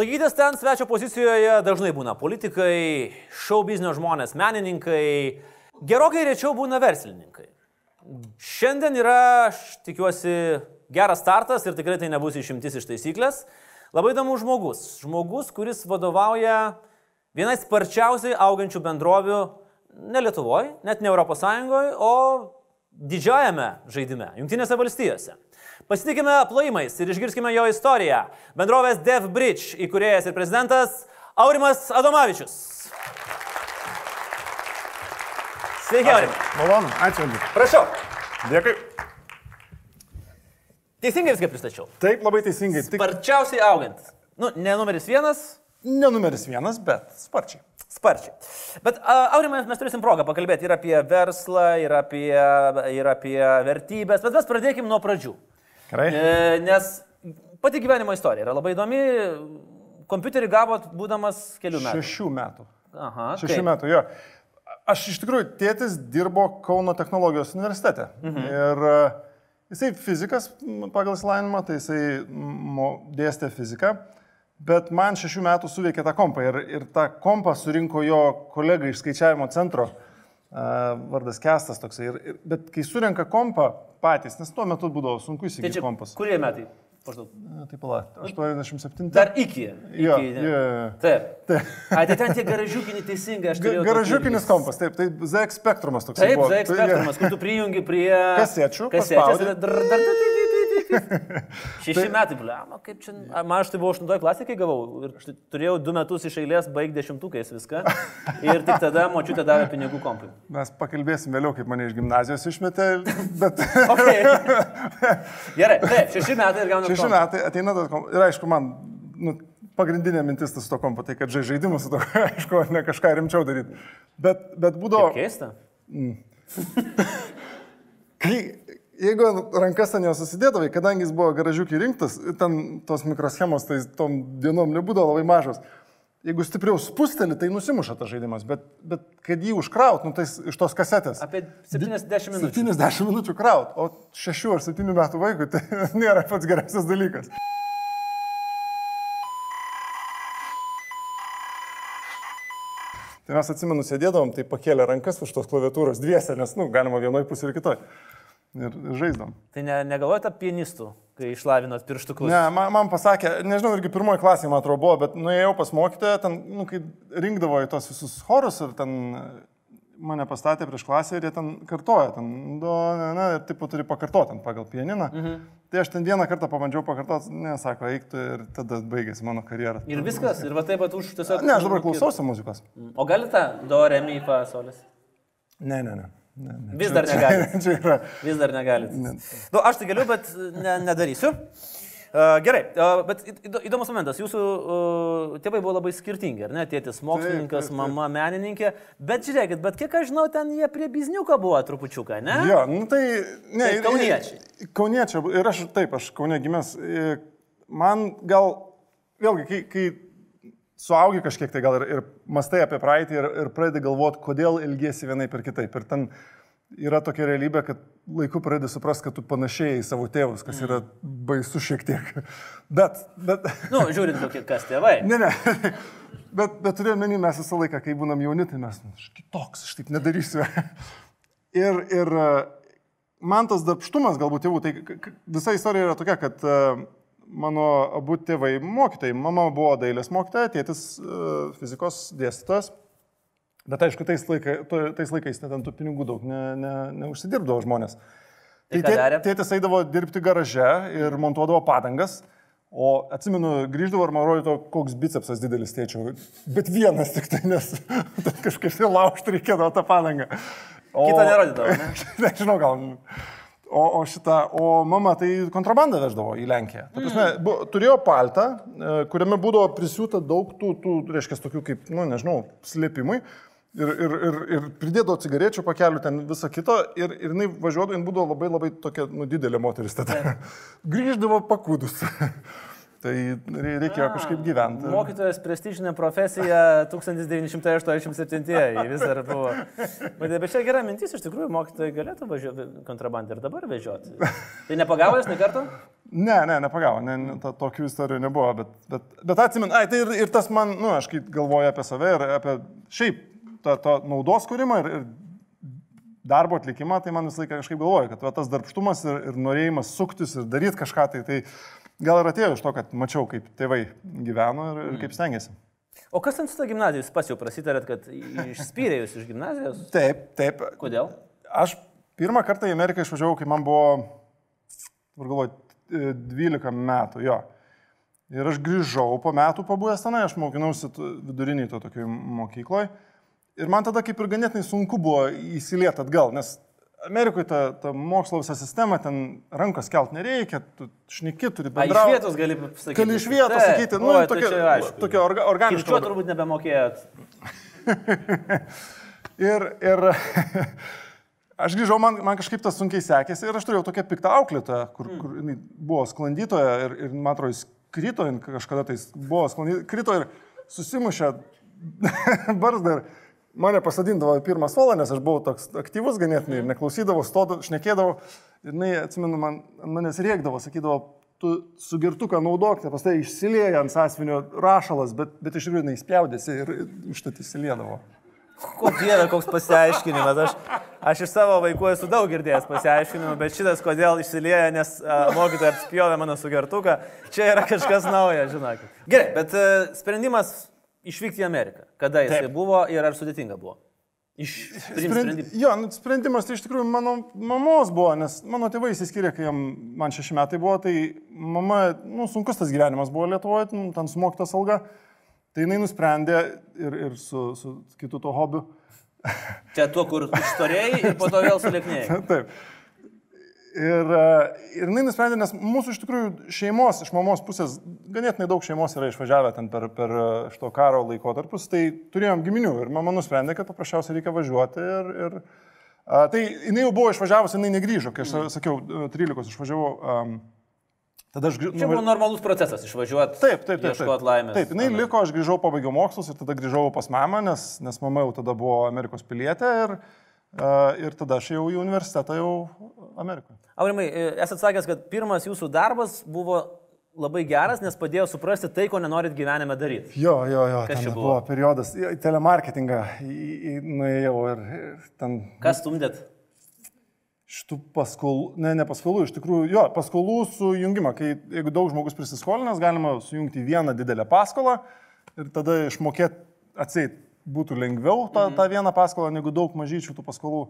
Laikytis ten svečio pozicijoje dažnai būna politikai, šou biznio žmonės, menininkai, gerokai rečiau būna verslininkai. Šiandien yra, aš tikiuosi, geras startas ir tikrai tai nebus išimtis iš taisyklės. Labai įdomus žmogus. Žmogus, kuris vadovauja vienai sparčiausiai augančių bendrovių ne Lietuvoje, net ne ES, o didžiajame žaidime, Junktinėse valstijose. Pasitikime plojimais ir išgirskime jo istoriją. Bendrovės DevBridge įkūrėjas ir prezidentas Aurimas Adomavičius. Sveiki, Aurimai. Malonu, ačiū. Prašau. Dėkui. Teisingai viską pristačiau. Taip, labai teisingai. Tik Sparčiausiai augantis. Nu, ne numeris vienas, ne numeris vienas, bet sparčiai. Sparčiai. Bet, uh, Aurimai, mes turėsim progą pakalbėti ir apie verslą, ir apie, ir apie vertybės, bet mes pradėkime nuo pradžių. Gerai. E, nes pati gyvenimo istorija yra labai įdomi. Kompiuterį gavot būdamas kelių metų. Šešių metų. Aha. Šešių kaip? metų, jo. Aš iš tikrųjų, tėtis dirbo Kauno technologijos universitete. Mhm. Ir e, jisai fizikas pagal įsilavinimą, tai jisai dėstė fiziką. Bet man šešių metų suveikė tą kompą ir, ir tą kompą surinko jo kolega iš skaičiavimo centro, uh, vardas Kestas toksai. Ir, ir, bet kai surenka kompą patys, nes tuo metu būdavo sunku Tai įsigyti čia kompas. kurie metai? Maždaug. Na, Taip, pala, 87. Dar iki. Jo, iki ne? jo, jo. Taip. Taip. Ai, tai ten tie garažiukiniai teisingai, aš turėjau. Garažiukinis kompas, taip, tai ZX spektrumas toks. Taip, ZX spektrumas, kur tu prijungi prie... Kasečių, Kasečių. Dar, dar, dar, dar, Šeši metai, blema, kaip čia. Man aš tai buvau aštuntoje klasėje, kai gavau. Ir turėjau du metus iš eilės baigti dešimtukais viską. Ir tik tada močiutė davė pinigų kompui. Mes pakalbėsim vėliau, kaip mane iš gimnazijos išmetė, bet Okay. Gerai, taip, šeši metai ir gaunu. šeši metai ateina tas kompas. Ir aišku, man nu, pagrindinė mintis su to kompu, tai kad žai- žaidimas su to, aišku, ne kažką rimčiau daryti. Bet, bet būdavo, Keista. kai, jeigu rankas ten jo susidėdavai, kadangi jis buvo garažiukį rinktas, ten tos mikroschemos, tai tom dienom nebūdavo labai mažos. Jeigu stipriau spusteli, tai nusimuša tas žaidimas, bet, bet kad jį užkraut, nu, tai iš tos kasetės. Apie 70 minučių. 70 minučių kraut, o 6 ar 7 metų vaikui tai nėra pats geriausias dalykas. Tai mes atsimenu, sėdėdavom, tai pakėlė rankas už tos klaviatūros dviese, nes, nu, galima vienoje pusėje ir kitoje. Ir, žaisdom. Tai ne, negalvojate apie pianistų, kai išlavinot pirštukus? Ne, man, man pasakė, nežinau, irgi pirmoji klasė, man atrodo, buvo, bet nuėjau pas mokytoją, ten, nu, kai rinkdavo į tos visus chorus ir ten mane pastatė prieš klasę ir jie ten kartoja, ten, do, ne, ne, ir taip turi pakartoti ten pagal pianiną. Mhm. Tai aš ten vieną kartą pabandžiau pakartoti, ne, sako, eiktų ir tada baigėsi mano karjera. Ir viskas, ir va taip pat už tiesiog... Ne, aš dabar klausausi muzikos. O galite do, re, mi, fa, solis? Ne, ne, ne. Ne, ne. Vis dar negali. Čia, čia yra. Vis dar negalite. Nu, aš tai galiu, bet ne, nedarysiu. Uh, gerai, uh, bet įdo- įdomus momentas. Jūsų uh, tėvai buvo labai skirtingi, ar ne? Tėtis mokslininkas, taip, taip. mama menininkė. Bet žiūrėkit, bet kiek aš žinau, ten jie prie bizniuko buvo trupučiuką, ne? Jo, nu tai... Ne, Tai kauniečiai. Kauniečiai. Ir aš taip, aš kaunė gimęs. Man gal, vėlgi, kai, kai suaugi kažkiek, tai gal ir, ir mastai apie praeitį ir, ir pradedi galvoti, kodėl ilgiesi vienai per kitaip. Ir ten yra tokia realybė, kad laiku pradedi suprasti, kad tu panašiai į savo tėvus, kas yra baisu šiek tiek. Bet, bet... Nu, žiūrint, kokie kas tėvai. Ne, ne. Bet, bet turiu menį, mes visą laiką, kai būnam jauni, tai mes, nu, aš kitoks, aš taip nedarysiu. Ir, ir e, man tas darbštumas galbūt tėvų, tai visa istorija yra tokia, kad e, mano abu tėvai mokytojai, mama buvo dailės mokytoja, tėtis e, fizikos dėstytojas. Bet aišku, tais, laikai, to- tais laikais net ant tų pinigų daug ne, ne, neužsidirbdavo žmonės. Tai tė, tėtis eidavo dirbti garaže ir montuodavo padangas. O atsimenu, grįždavo ir man rodyto, koks bicepsas didelis tėčio. Bet vienas tik tai, nes kažkaip tai laužti reikėdavo tą padangą. O, Kitą nerodydavo, ne? Nežinau, gal. O, o šitą, o mama tai kontrabandą veždavo į Lenkiją. Ta prasme, bu, turėjo paltą, e, kuriame būdavo prisiūta daug tų, tų reiškia, tokių kaip, nu, nežinau, slėpimui. Ir, ir, ir, ir pridėdavo cigarečių pakelių ten visą kitą. Ir, ir jinai važiuodavo, jinai būdavo labai labai tokia, nu, didelė moteris tada. Grįždavo pakūdus. Tai re- reikėjo kažkaip gyventi. Mokytojas prestižinė profesija 1987 vis dar buvo. Bet, bet čia gera mintis, iš tikrųjų, mokytojai galėtų važiuoti kontrabandą ir dabar vežioti. Tai nepagavo jūs ne kartą? Ne, ne, nepagavo, ne, ne, to, tokių istorijų nebuvo, bet, bet, bet atsimenu, ai, tai ir, ir tas man, nu, aš kai galvoju apie save ir apie šiaip tą, tą naudos kūrimą ir, ir darbo atlikimą, tai man visą laiką kažkaip galvoju, kad va, tas darbštumas ir, ir norėjimas suktis ir daryti kažką, tai, tai gal ir atėjo iš to, kad mačiau, kaip tėvai gyveno ir, ir kaip stengiasi. O kas ten su ta gimnazija? Jūs pas jau prasitarėt, kad išspyrė jūs iš gimnazijos? Taip, taip. Kodėl? Aš pirmą kartą į Ameriką išvažiavau, kai man buvo, dabar galvoju, 12 metų, jo. Ir aš grįžau po metų pabuvęs tenai, aš mokinausi viduriniai to tokioj mokykloje. Ir man tada kaip ir ganėtinai sunku buvo įsilieti atgal, nes Amerikoje ta, ta mokslo visa sistema, ten rankos kelt nereikia, tu šneki, turi A, iš bendrauti. vietos gali pasakyti. Gali iš vietos Taip. sakyti, nu, Oi, tai tokia, čia aišku. tokia orga, organiška. Kirčiuot turbūt nebemokėjot. Ir, ir aš grįžau, man, man kažkaip tas sunkiai sekėsi ir aš turėjau tokią piktą auklėtoją, kur, kur jinai buvo sklandytoja ir, ir man atrodo, jis krito, kažkada tai buvo sklandytoja, krito ir susimušė barzdą ir mane pasadindavo į pirmą suolą, nes aš buvau toks aktyvus ganėtinai ir neklausydavau, stodavau, šnekėdavau ir jinai, atsimenu, man, manęs rėkdavo, sakydavo, tu sugertuką naudok, pas tai išsilieja ant sąsvinio rašalas, bet, bet iš tikrųjų jinai spjaudėsi ir užtat įsiliedavo. Ko dieve, koks pasiaiškinimas. Aš, aš iš savo vaikų esu daug girdėjęs pasiaiškinimų, bet šitas kodėl išsilieja, nes uh, mokytoja apspjovė mano sugertuką, čia yra kažkas naujo, žinok. Gerai, bet uh, sprendimas išvykti į Ameriką. Kada jis Taip. buvo ir ar sudėtinga buvo? Iš Sprend... Jo, nu, sprendimas tai iš tikrųjų mano mamos buvo, nes mano tėvai įsiskyrė, kai jam, man šeši metai buvo, tai mama, nu, sunkus tas gyvenimas buvo Lietuvoje, nu, ten sumoktas alga, tai jinai nusprendė ir, ir su, su kitu to hobiu. Čia tuo, kur ištorėjai ir po to vėl sulėknėjai. Taip. Ir, e, ir jinai nusprendė, nes mūsų iš tikrųjų šeimos, iš mamos pusės, ganėtinai daug šeimos yra išvažiavę ten per, per e, šito karo laikotarpius, tai turėjom giminių ir mama nusprendė, kad paprasčiausiai reikia važiuoti. Ir, ir, a, tai jinai jau buvo išvažiavusi, jinai negrįžo, kai aš sakiau, e, 13 išvažiavau. Um, tada aš grįžau. Čia buvo normalus procesas išvažiuoti. Taip, taip, taip. Ieškoti laimės. Taip, jinai Amerikoje. liko, aš grįžau, pabaigiau mokslus ir tada grįžau pas mamą, nes, nes mama jau tada buvo Amerikos pilietė ir, ir tada aš jau į universitetą jau Amerikoje. Aurimai, e, esate sakęs, kad pirmas jūsų darbas buvo labai geras, nes padėjo suprasti tai, ko nenorit gyvenime daryti. Jo, jo, jo, Kas ten buvo buvo? periodas, telemarketingą nuėjau ir, ir ten Kas stumdėt? šitų paskolų, ne, ne paskolų, iš tikrųjų, jo, paskolų sujungimą, kai jeigu daug žmogus prisiskolinęs, galima sujungti vieną didelę paskolą ir tada išmokėti atseit būtų lengviau tą, mhm. tą vieną paskolą, negu daug mažyčių tų paskolų.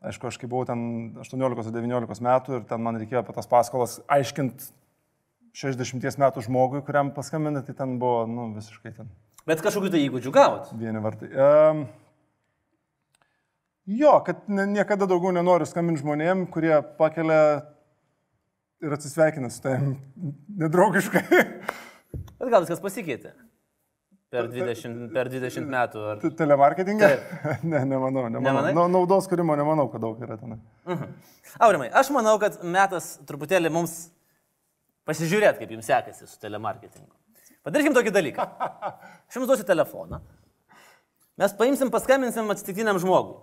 Aišku, aš kai buvau ten 18-19 metų ir ten man reikėjo apie tas paskolas aiškinti 60 metų žmogui, kuriam paskambinti, tai ten buvo, nu, visiškai ten Bet kažkokiu tai įgūdžių gavot. vieni vartai. Um, jo, kad ne, niekada daugiau nenoriu skambinti žmonėm, kurie pakelia ir atsisveikina su tavim nedraugiškai. Bet gal viskas pasikeitė. Per 20, per 20 metų. Ar... Te- Telemarketingą? ne, nemanau, nemanau. Na, naudos kūrimo nemanau, kad daug yra ten. Aurimai, aš manau, kad metas truputėlį mums pasižiūrėti, kaip jums sekasi su telemarketingu. Padarykim tokį dalyką. Aš jums duosiu telefoną. Mes paimsim, paskambinsim atsitiktiniam žmogui.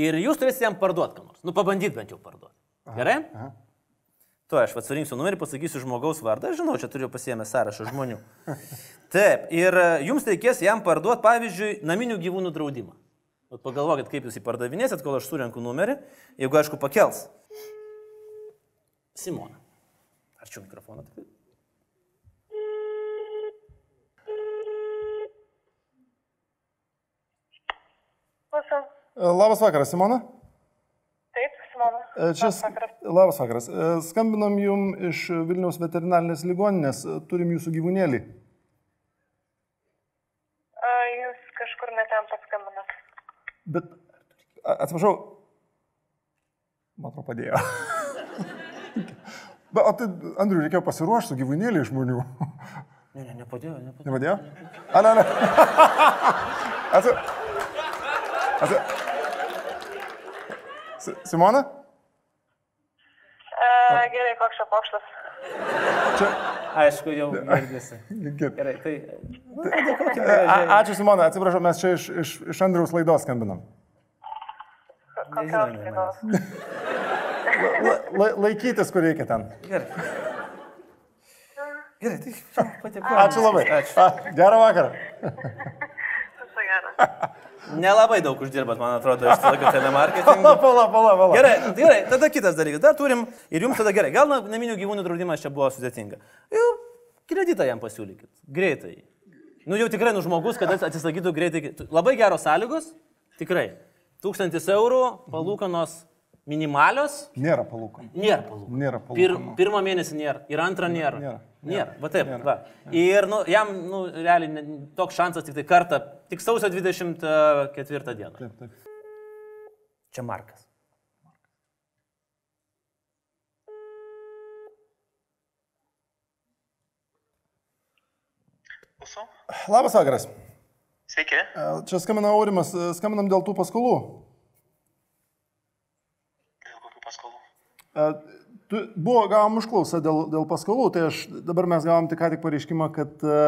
Ir jūs turėsite jam parduoti ką nors. Nu, pabandyti bent jau parduoti. Gerai? aha. Tu, aš atsarinksiu numerį, pasakysiu žmogaus vardą, aš žinau, čia turiu pasiemę sąrašą žmonių. Taip, ir e, jums reikės jam parduoti, pavyzdžiui, naminių gyvūnų draudimą. Vat pagalvokit, kaip jūs jį pardavinėsit, kol aš surenku numerį, jeigu aišku pakels. Simona. Arčiau mikrofoną. E, Labas vakaras, Simona. E, Čia, Labas vakaras. E, Skambinam jum iš Vilniaus veterinarinės ligoninės, E, turim jūsų gyvūnėlį. A, Jūs kažkur netem paskambinat. Bet, atsiprašau, man atrodo padėjo. Bet, o tai, Andriu, reikėjo pasiruošti su gyvūnėlį žmonių. Ne, ne, nepadėjo, nepadėjo. Nepadėjo? A, ne, ne. Atsi... Atsi... Si- Simona? A, gerai, koks čia pokštas? Čia. Aišku, jau girdisi. Gerai. Gerai, tai... A- Ačiū Simona, atsiprašau, mes čia iš, iš, iš Andriaus laidos skambinam. Kokios Nežinau, laidos? La, la, laikytis, kur reikia ten. Gerai. Gerai, tai patiko. Ačiū labai. Ačiū. A, Gerą vakarą. Viso gero. Nelabai daug uždirbat, man atrodo, iš tokio Pala, telemarketingo. pala, pala, pala. Gerai, gerai, tada kitas dalykas. Dar turim ir jums tada gerai. Gal na- naminių gyvūnų draudimas čia buvo sudėtinga. Jau kreditą jam pasiūlykit. Greitai. Nu jau tikrai, nu žmogus, kad atsisakytų greitai. Labai geros sąlygos. Tikrai. Tūkstantis eurų, palūkanos minimalios. Nėra palūkanų. Nėra palūkanų. Nėra Pir, palūkanų. pirmą mėnesį nėra. Ir antrą nėra. Nėra. Nėra. Va taip. Nėra. Va. Ir nu, jam, nu, realiai, ne- toks šansas tik tai kartą, tik sausio 24 dieną. Taip, taip. Čia Markas. Labas vakaras. Sveiki. Čia skambina Aurimas, skambinam dėl tų paskolų. Dėl kokių paskolų? E, Tu, buvo, gavom užklausą dėl, dėl paskolų, tai aš dabar mes gavom tik ką tik pareiškimą, kad e,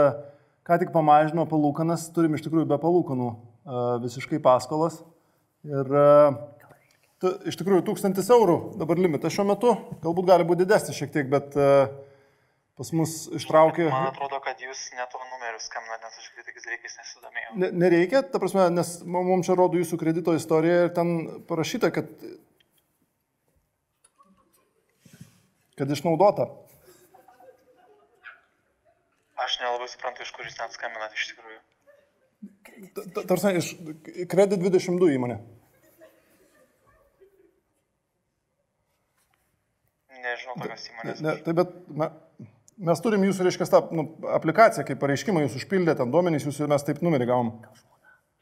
ką tik pamažino palūkanas, turim iš tikrųjų be palūkanų e, visiškai paskolas. Ir e, tu, iš tikrųjų tūkstantis eurų dabar limitas šiuo metu, galbūt gali būti didesnis šiek tiek, bet e, pas mus ištraukė... Man atrodo, kad jūs ne tuo numeriu skambinate, nes aš tokiais dalykais nesidomėjau. Ne, nereikia, ta prasme, nes mums čia rodo jūsų kredito istoriją ir ten parašyta, kad, kad išnaudota. Aš nelabai suprantu, iš kur jūs ten skambinate iš tikrųjų. Ta- ta- Tarsi iš Credit 22 įmonė. Nežinau tokios įmonės. Ne, tai bet me, mes turim jūsų, reiškia, tą nu, aplikaciją, kaip pareiškimą jūs užpildė, ten duomenys jūsų ir mes taip numerį gavom.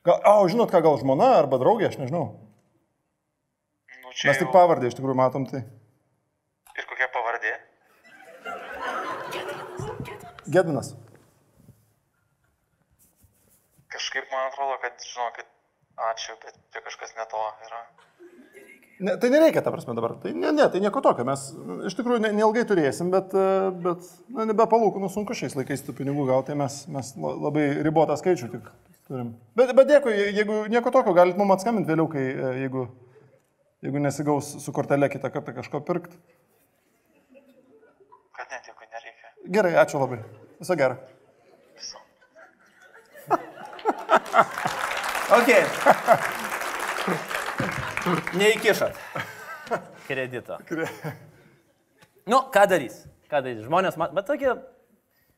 Gal, o, žinot ką, gal žmona arba draugė, aš nežinau. Nu, čia Mes tik jau- pavardę iš tikrųjų matom tai. Ir kokia Gedminas. Kažkaip man atrodo, kad, žinokit, ačiū, bet čia kažkas ne to yra. Ne, tai nereikia, ta prasme, dabar. Tai ne, ne, tai nieko tokio. Mes iš tikrųjų ne, neilgai turėsim, bet, e, bet na, nebe palūkanų sunku šiais laikais tų pinigų gauti, tai mes, mes la- labai ribotą skaičių tik turim. Bet, bet dėkui, jeigu nieko tokio, galit mums atskambinti vėliau, kai, e, jeigu, jeigu nesigaus su kortelė kitą kartą kažko pirkti. Kad net jeigu nereikia. Gerai, ačiū labai. Viso gero. Ok. Neįkišat. Kredito. Nu, ką darys? Ką darys? Žmonės, mat- bet tokie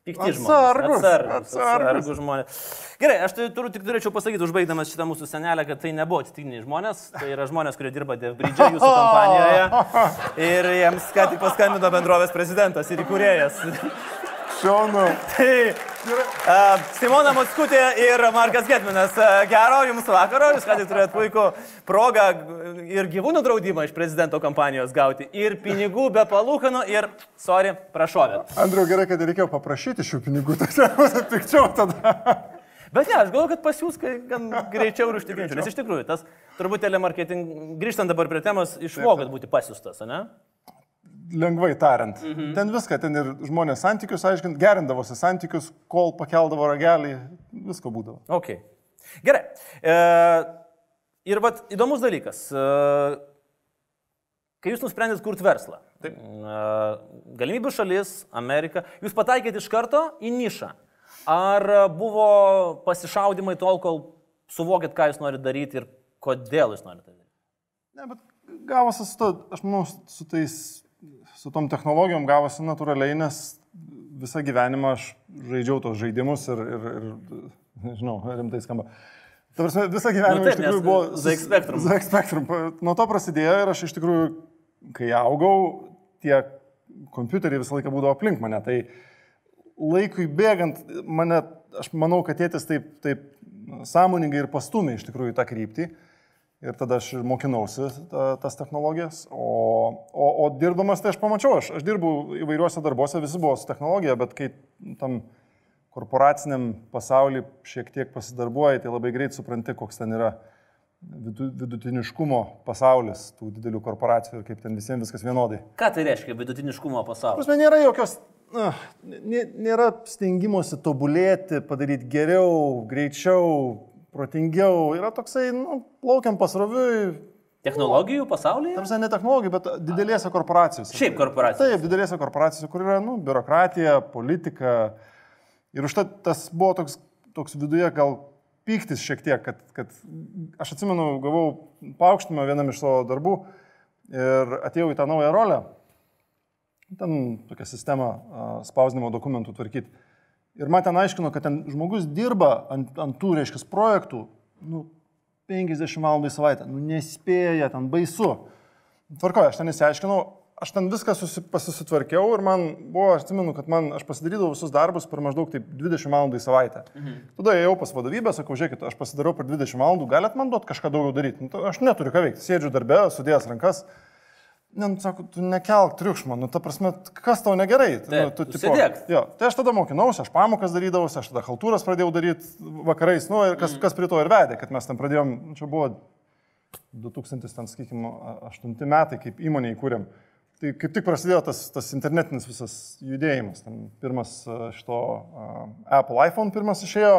pikti žmonės. Atsargus, Atsargus, žmonės. Gerai, aš tai turiu tik turėčiau pasakyti, užbaigdamas šitą mūsų senelę, kad tai nebuvo atsitiktiniai žmonės, tai yra žmonės, kurie dirba Devbridge jūsų kompanijoje. Ir jiems ką tik paskambino bendrovės prezidentas ir įkūrėjas. Šaunu. Tai Simona Matskutė ir Markas Getminas. Gero jums vakaro, jūs ką tik turėjot puikų progą ir gyvūnų draudimą iš prezidento kampanijos gauti, ir pinigų be palūkanų, ir, sorry, prašovėt. Andriu, gerai, kad reikėjo paprašyti šių pinigų, tai bus pikčiau tada. Bet ne, aš galvoju, kad pas jūs kai gan greičiau ir užtikrinčiau, nes iš tikrųjų tas turbūt telemarketing, grįžtant dabar prie temos, išmokat būti pasiūstas, ne? Lengvai tariant. Mhm. Ten viską, ten ir žmonės santykius aiškint, gerindavosi santykius, kol pakeldavo ragelį, visko būdavo. Ok. Gerai. E, ir vat įdomus dalykas. E, kai jūs nusprendėt kurti verslą, Taip. e, galimybių šalis, Amerika, jūs pataikėt iš karto į nišą. Ar buvo pasišaudimai tol, kol suvokėt, ką jūs norite daryti ir kodėl jūs norite daryti? Ne, bet gavosi su to, aš manau, su tais, su tom technologijom gavosi natūraliai, nes visą gyvenimą aš žaidžiau tos žaidimus ir, ir, ir nežinau, rimtai skamba. Ta prasme, visą gyvenimą Nu taip, iš tikrųjų buvo... ZX Spectrum. ZX Spectrum. Nuo to prasidėjo ir aš iš tikrųjų, kai augau, tie kompiuteriai visą laiką būdavo aplink mane. Tai laikui bėgant, mane, aš manau, kad tėtis taip, taip sąmoningai ir pastumė iš tikrųjų tą kryptį. Ir tada aš ir mokinausi ta, tas technologijas. O, o, o dirbdamas tai aš pamačiau, aš, aš dirbau įvairiuose darbuose, visi buvo su technologija, bet kai tam korporaciniam pasauliu šiek tiek pasidarbuoji, tai labai greit supranti, koks ten yra vidu, vidutiniškumo pasaulis tų didelių korporacijų ir kaip ten visiems viskas vienodai. Ką tai reiškia vidutiniškumo pasaulis? Prasme, nėra jokios, na, nė- nėra stengimosi tobulėti, padaryti geriau, greičiau, protingiau. Yra toksai, nu, plaukiam pasroviui, Technologijų pasaulyje? Tamsa ne technologijų, bet didelėse korporacijose. Šiaip korporacijose. Taip, didelėse korporacijose, kur yra nu, biurokratija, politika. Ir už tai tas buvo toks, toks viduje gal pyktis šiek tiek, kad, kad aš atsimenu, gavau paaukštimą vienam iš savo darbų ir atėjau į tą naują rolę. Ten tokią sistemą a, spausdinimo dokumentų tvarkyti. Ir man ten aiškino, kad ten žmogus dirba ant, ant tų, reiškia, projektų, nu, 50 valandų į savaitę. Nu, nespėja, ten baisu. Tvarkoju, aš ten įsiaiškinau, aš ten viską susi, pasisitvarkiau ir man buvo, aš atsimenu, kad man, aš pasidarydavau visus darbus per maždaug taip 20 valandų į savaitę. Mhm. Tada ėjau pas vadovybę, sakau, žiūrėkit, aš pasidariau per 20 valandų, galit man duoti kažką daugiau daryti. Nu, aš neturiu ką veikti, sėdžiu darbę, sudėjęs rankas. Ne, nu, sako, tu nekelk triukšmo, nu, ta prasme, kas tau negerai? Taip, nu, tu sėdėk. Jo, tai aš tada mokinausi, aš pamokas darydavausi, aš tada haltūras pradėjau daryti vakarais, nu, ir kas, kas prie to ir vedė, kad mes ten pradėjom, nu, čia buvo 2000, ten, sakykime, 8 metai, kaip įmonė įkūrėm. Tai kaip tik prasidėjo tas, tas internetinis visas judėjimas. Ten pirmas šito a, Apple iPhone pirmas išėjo,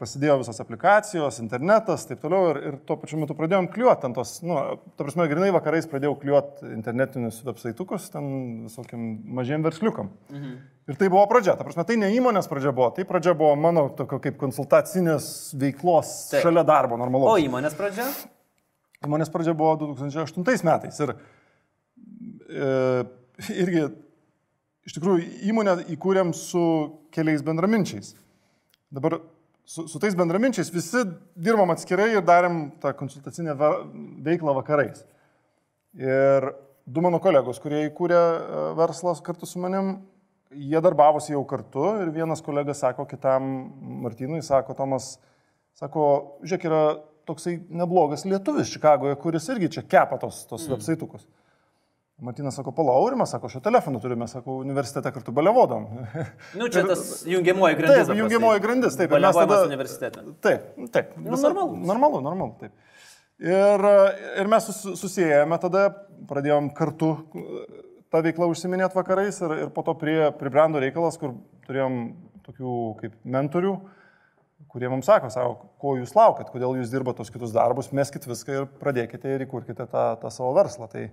prasidėjo visos aplikacijos, internetas, taip toliau ir, ir tuo pačiu metu pradėjom kliuoti ant tos, nu, ta prasme, grinai vakarais pradėjau kliuoti internetinius websaitukus, ten visokiam mažiem versliukam. Mhm. Ir tai buvo pradžia, ta prasme, tai ne įmonės pradžia buvo, tai pradžia buvo mano tokio kaip konsultacinės veiklos Taip. šalia darbo O normalaus. įmonės pradžia? Įmonės pradžia buvo 2008 metais ir e, irgi iš tikrųjų įmonę įkūrėm su keliais bendraminčiais. Dabar su, su tais bendraminčiais visi dirbom atskirai ir darėm tą konsultacinę ve- veiklą vakarais. Ir du mano kolegos, kurie įkūrė e, verslą kartu su manim, jie darbavosi jau kartu ir vienas kolega sako kitam Martynui, sako Tomas, sako, žiūrėk, yra toksai neblogas lietuvis Čikagoje, kuris irgi čia kepa tos, tos mm. websaitukus. Martinas sako, palaurimas, sako, šio telefonu turime, sako, universitete kartu balevodom. Nu, čia tas jungiamoji grandis. Taip, jungiamoji grandis, taip. ir mes tada- universitete. Taip, taip. Nu, visa- normalu. Normalu, normalu, taip. Ir, ir mes sus, susijęjame tada, pradėjom kartu e, tą veiklą užsiminėti vakarais ir, ir po to prie, pribrendo reikalas, kur turėjom tokių kaip mentorių, kurie mums sako, sako, ko jūs laukat, kodėl jūs dirbate tos kitus darbus, meskit viską ir pradėkite ir įkurkite tą, tą savo verslą. Tai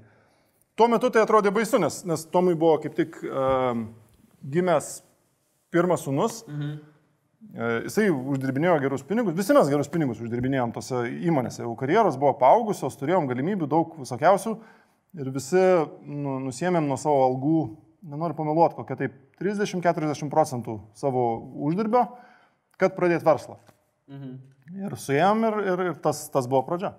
tuo metu tai atrodė baisu, nes, nes Tomui buvo kaip tik um, gimęs pirmas sunus. Mhm. Jisai uždirbinėjo gerus pinigus, visi mes gerus pinigus uždirbinėjom tose įmonėse, jau karjeros buvo paaugusios, turėjom galimybių daug visokiausių ir visi nu, nusėmėm nuo savo algų, nenoriu pameluoti, kokia taip 30-40 procentų savo uždirbio, kad pradėti verslą. Mhm. Ir suėjom ir, ir, ir tas, tas buvo pradžia.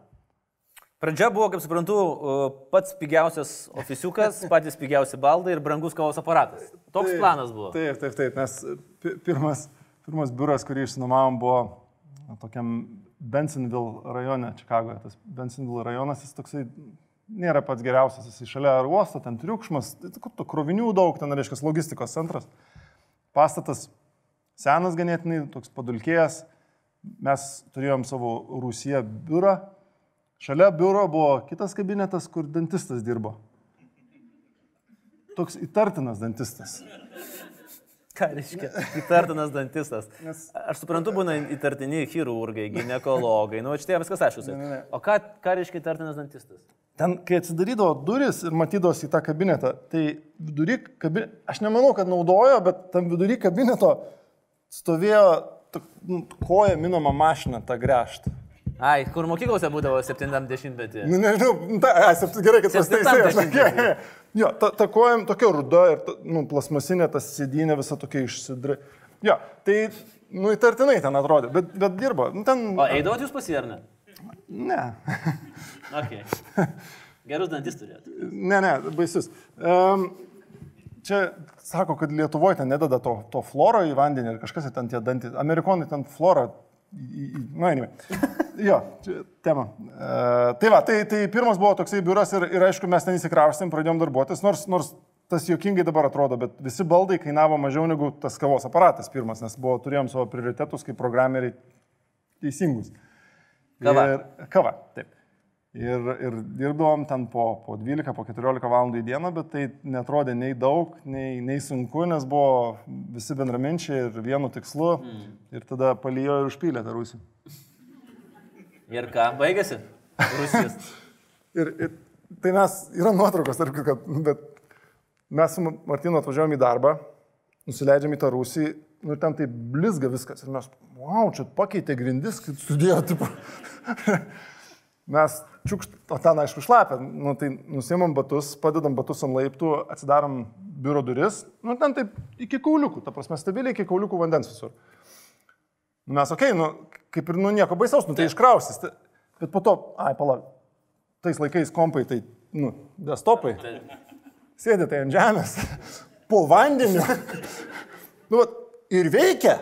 Pradžia buvo, kaip suprantu, uh, pats pigiausias ofisiukas, patys pigiausi baldai ir brangus kavos aparatas. Toks Taip, planas buvo. Taip, taip, taip, nes pi- pirmas, pirmas biuras, kurį išsinuomavom, buvo tokiam Bensonville rajone, Čikagoje. Tas Bensonville rajonas, jis toksai nėra pats geriausias, jis šalia uosto, ten triukšmas, tai kur tų krovinių daug, ten reiškia logistikos centras. Pastatas senas ganėtinai, toks padulkėjęs. Mes turėjom savo Rusiją biurą. Šalia biuro buvo kitas kabinetas, kur dantistas dirbo. Toks įtartinas dantistas. Ką reiškia? Įtartinas dantistas. Nes- Aš suprantu, būna įtartini chirurgai, gynekologai, nu, čia viskas aišku. O ką, ką reiškia įtartinas dantistas? Ten, kai atsidarydavo duris ir matydavosi į tą kabinetą, tai vidury kabineto, aš nemanau, kad naudojo, bet tam vidury kabineto stovėjo nu, koja minoma mašina, ta gręžta. Ai, kur mokyklose būdavo 70-metį. Nu, nežinau, nu, ta, a, sept- gerai, kad dešimtmety. Jo, ta, ta koja tokia ruda ir, ta, nu, plasmasinė, tas sėdynė visa tokia išsidri. Jo, tai, nu, įtartinai ten atrodė, bet, bet dirbo. Nu, ten... O eidavot jūs pas jį ar ne? Okay. Gerus dantis turėt. Ne, ne, baisus. Um, čia sako, kad Lietuvoje ten nedada to, to floro į vandenį ir kažkas ten tie dantys. Amerikonai ten florą. į- į- Na, anyway. Jo, tema. Uh, tai va, tai, tai pirmas buvo toksai biuras ir, ir aišku, mes ten įsikraustėm, pradėjom darbuotis, nors, nors tas juokingai dabar atrodo, bet visi baldai kainavo mažiau negu tas kavos aparatas pirmas, nes buvo, turėjom savo prioritetus kaip programeriai teisingus. Kava. Ir, kava, taip. Ir, ir dirbdavom ten po, po 12, po 14 valandų į dieną, bet tai netrodė nei daug, nei, nei sunku, nes buvo visi bendraminčiai ir vienu tikslu. Mm. Ir tada palijo ir užpylė tą rusį. Ir ką, baigėsi? Rusijos. Ir, ir tai mes, yra nuotraukos, tarp, kad, bet mes su Martinu atvažiavom į darbą, nusileidžiam į tą rūsį, nu ir ten tai blizga viskas. Ir mes, wow, čia pakeitė grindis, kad sudėjo, tipo. mes čiukšt, o ten aišku šlapia, nu tai nusimam batus, padedam batus ant laiptų, atsidarom biuro duris, nu ten taip iki kauliukų, ta prasme, stabiliai iki kauliukų vandens visur. Mes, okei, okay, nu, kaip ir nu nieko baisaus, nu tai iškrausis. Tai- Bet po to, ai, palauk, tais laikais kompai, tai, nu, desktopai. Sėdė tai ant žemės, po vandeniu. nu, vat, ir veikia.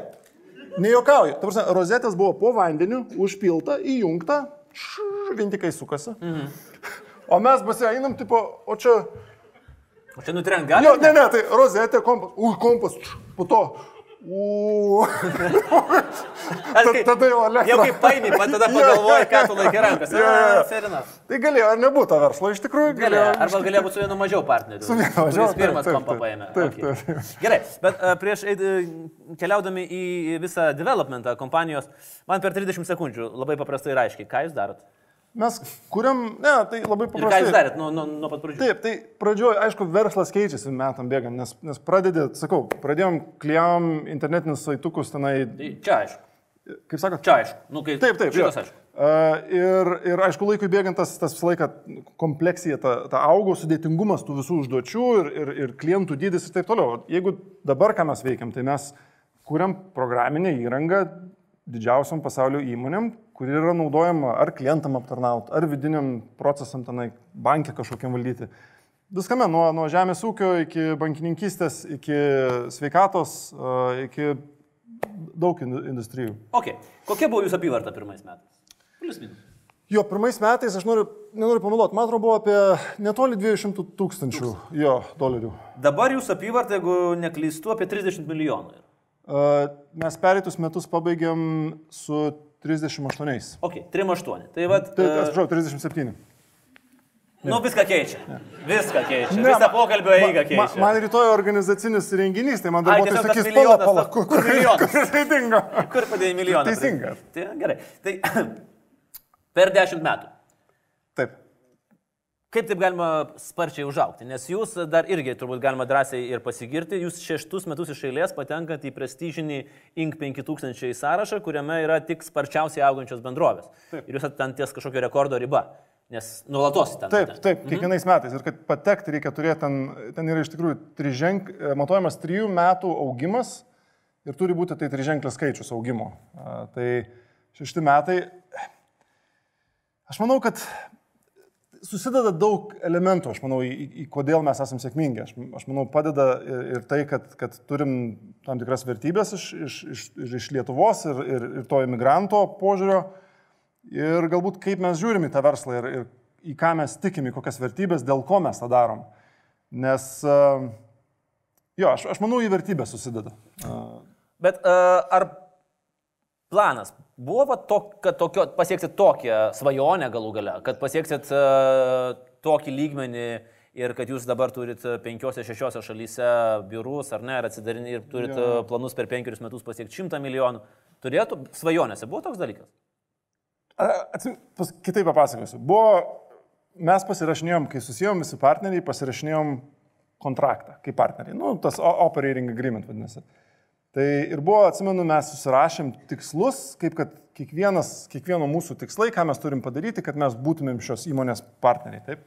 Nejokauju. Ta prasme, rozetės buvo po vandeniu, užpilta, įjungta, šš, vintikai sukasi. Mhm. O mes basi einam, tipo, o čia... O čia nutrenk gali? Jo, ne, ne, tai rozetė, kompas, ui, kompas, šš, po to. U. Aš kai- tada jau elektra. Jau kaip paimi, pat tada pagalvoji, ką tu laikai rankas. Jo, jo. Serina. Tai galėjo ar nebūtų to verslo, iš tikrųjų Galėjo, galėjo. arba galėjo būti su vienu mažiau partneriu. Su vienu mažiau, kuris Pirmas taip. paėmė. Taip, taip, taip. Gerai, bet a, prieš e, keliaudami į visą developmentą kompanijos, man per 30 sekundžių labai paprastai ir aiškiai, ką jūs darot. Mes kuriam, ne, tai labai Ir ką paprastai. jūs darėt nuo, nuo, nuo pat pradžių. Taip, tai pradžioje, aišku, verslas keičiasi metam bėgant, nes, nes pradedi, sakau, pradėjom kliam internetinius saitukus tenai, Tai Čia aišku. kaip sakot, Čia aišku. Nu, kai, Taip, taip. Šitas aišku. A, Ir, ir aišku, laikui bėgant tas, tas visą laiką kompleksija, ta, ta augo sudėtingumas tų visų užduočių ir, ir, ir klientų dydis ir taip toliau. Jeigu dabar ką mes veikiam, tai mes kuriam programinę įrangą didžiausiam pasaulio įmonėm, kuri yra naudojama ar klientam aptarnauti, ar vidiniam procesam tenai bankė kažkokiam valdyti. Viskame, nuo, nuo žemės ūkio iki bankininkystės, iki sveikatos, a, iki daug indu- industrijų. Ok. Kokia buvo jūsų apyvarta pirmais metais? Plius minus. Jo, pirmais metais, aš noriu, nenoriu pameluoti, man atrodo, buvo apie netoli 200 tūkstančių jo dolerių. Dabar jūsų apyvarta, jeigu neklystu, apie 30 milijonų. mes pereitus metus pabaigėm su 38. Ok, 3,8. Tai vad, Tai, e, atsiprašau, 37. nu viską keičia. Viską keičia. Ne, Visą pokalbio eigą keičia. man rytoj organizacinis renginys, tai man Ai, darbuotojai tiesiog tas sakys, pala, pala, kur, kur kur, milijonas? kur jisai dingo. Kur padėjai milijoną? Teisinga. Tai gerai. Tai per 10 metų. Taip. Kaip taip galima sparčiai užaukti? Nes jūs dar irgi turbūt galima drąsiai ir pasigirti, jūs šeštus metus iš eilės patenkat į prestižinį Inc 5000 sąrašą, kuriame yra tik sparčiausiai augančios bendrovės. Taip. Ir jūs ten ties kažkokio rekordo riba, nes nuolatos ten. Taip, patenkat. taip, kiekvienais metais. Ir kad patekti reikia turėti ten, ten yra iš tikrųjų triženk, matuojamas trijų metų augimas ir turi būti tai triženklis skaičius augimo. Tai šešti metai. Aš manau, kad susideda daug elementų, aš manau, į, į, kodėl mes esame sėkmingi. Aš, aš manau, padeda ir, ir tai, kad, kad turim tam tikras vertybės iš, iš, iš, iš Lietuvos ir, ir, ir to imigranto požiūrio. Ir galbūt kaip mes žiūrim į tą verslą ir, ir į ką mes tikim, į kokias vertybės, dėl ko mes tą darom. Nes, uh, jo, aš, aš manau, į vertybę susideda. Bet uh, ar planas buvo va to, kad tokio, pasieksit tokią svajonę galų gale, kad pasieksit uh, tokį lygmenį ir kad jūs dabar turit penkiose, šešiose šalyse biurus ar ne, ir atsidarinį ir turit Jo. uh, planus per penkerius metus pasiekti šimtą milijonų. Turėtų svajonėse, buvo toks dalykas? atsim, pas, kitaip papasakosiu. Buvo, mes pasirašinėjom, kai susijom visi partneriai, pasirašinėjom kontraktą kaip partneriai. Nu, tas operating agreement vadinasi. Tai ir buvo, atsimenu, mes susirašėm tikslus, kaip kad kiekvienas, kiekvieno mūsų tikslai, ką mes turim padaryti, kad mes būtumėm šios įmonės partneriai. Taip?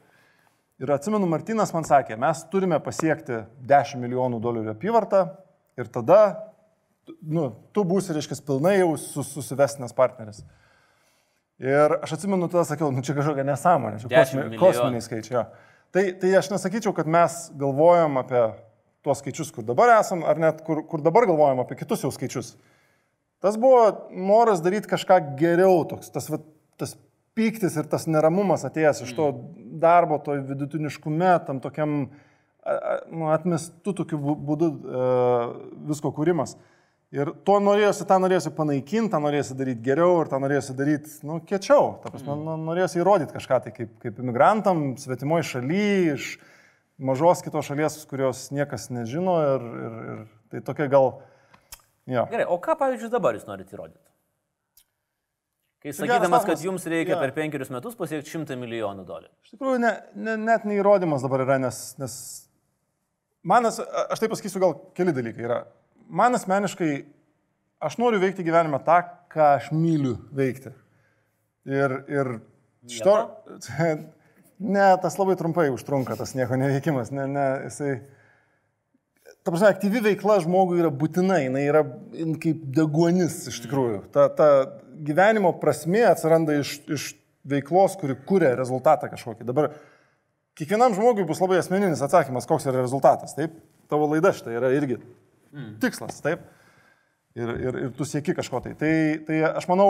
Ir atsimenu, Martinas man sakė, mes turime pasiekti 10 milijonų dolerių apyvartą ir tada, nu, tu būsi, reiškia, pilnai jau sus, susivestinės partneris. Ir aš atsimenu, tada sakiau, nu čia kažkokia nesąmonė, čia 10 kosmi, kosminiai skaičiai. Tai, tai aš nesakyčiau, kad mes galvojam apie tuos skaičius, kur dabar esam, ar net kur, kur dabar galvojam apie kitus jau skaičius. Tas buvo noras daryti kažką geriau, toks, tas, tas pyktis ir tas neramumas atėjęs iš to darbo, to vidutiniškume, tam tokiam nu, atmestų tokiu bū- būdu e, visko kūrimas. Ir to norėjosi, tą norėjosi panaikinti, tą norėjosi daryti geriau ir tą norėjosi daryti, nu, kiečiau. Ta prasme, nu, norėjosi įrodyti kažką tai kaip, kaip imigrantam, svetimoje šalyje, iš mažos kitos šalies, kurios niekas nežino ir, ir, ir tai tokia gal... Jo. Gerai, o ką, pavyzdžiui, dabar jūs norite įrodyti? Kai sakydamas, kad jums reikia Jo. per penkerius metus pasiekti šimtą milijonų dolerių. Iš tikrųjų, ne, ne, net neįrodymas dabar yra, nes, nes man, as- a- aš taip pasakysiu, gal keli dalykai yra. Man asmeniškai, aš noriu veikti gyvenime tą, ką aš myliu veikti. Ir, ir šito... Ne, tas labai trumpai užtrunka, tas nieko neveikimas. Ne, ne, jisai... Ta prasme, aktyvi veikla žmogui yra būtina, jinai yra jin kaip deguonis iš tikrųjų. Ta, ta gyvenimo prasme atsiranda iš, iš veiklos, kuri kuria rezultatą kažkokį. Dabar kiekvienam žmogui bus labai asmeninis atsakymas, koks yra rezultatas. Taip, tavo laida štai yra irgi tikslas, taip. Ir, ir, ir tu sieki kažko tai. tai. Tai aš manau,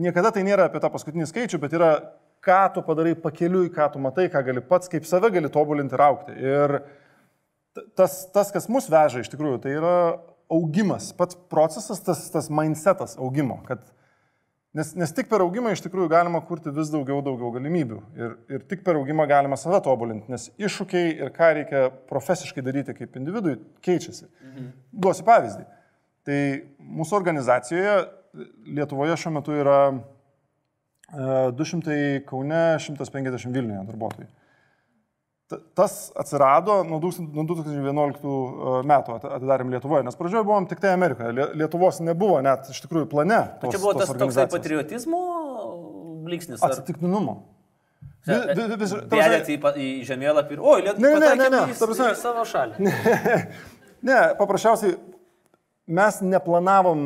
niekada tai nėra apie tą paskutinį skaičių, bet yra, ką tu padarai pakeliui, ką tu matai, ką gali pats, kaip save gali tobulinti ir aukti. Ir tas, tas, kas mus veža iš tikrųjų, tai yra augimas, pats procesas, tas, tas mindsetas augimo. Kad, nes, nes tik per augimą iš tikrųjų galima kurti vis daugiau, daugiau galimybių. Ir, ir tik per augimą galima save tobulinti, nes iššūkiai ir ką reikia profesiškai daryti kaip individui keičiasi. Mhm. Duosiu pavyzdį. Tai mūsų organizacijoje Lietuvoje šiuo metu yra 200 Kaune, 150 Vilniuje darbuotojų. Ta- Tas atsirado nuo 2000 nuo 2011 metų at- atidarėm Lietuvoje, nes pradžioje buvom tik tai Amerikoje. Lie- Lietuvos nebuvo net iš tikrųjų plane. Tos, Čia buvo tas toksai patriotizmo bliksnis. Ar Atsitiktinumo. Vėlėt į, į žemėlapį ir... Oi, Lietuva. Ne, ne, ne, ne, ta prasme- Į savo šalį. Ne, paprasčiausiai mes neplanavom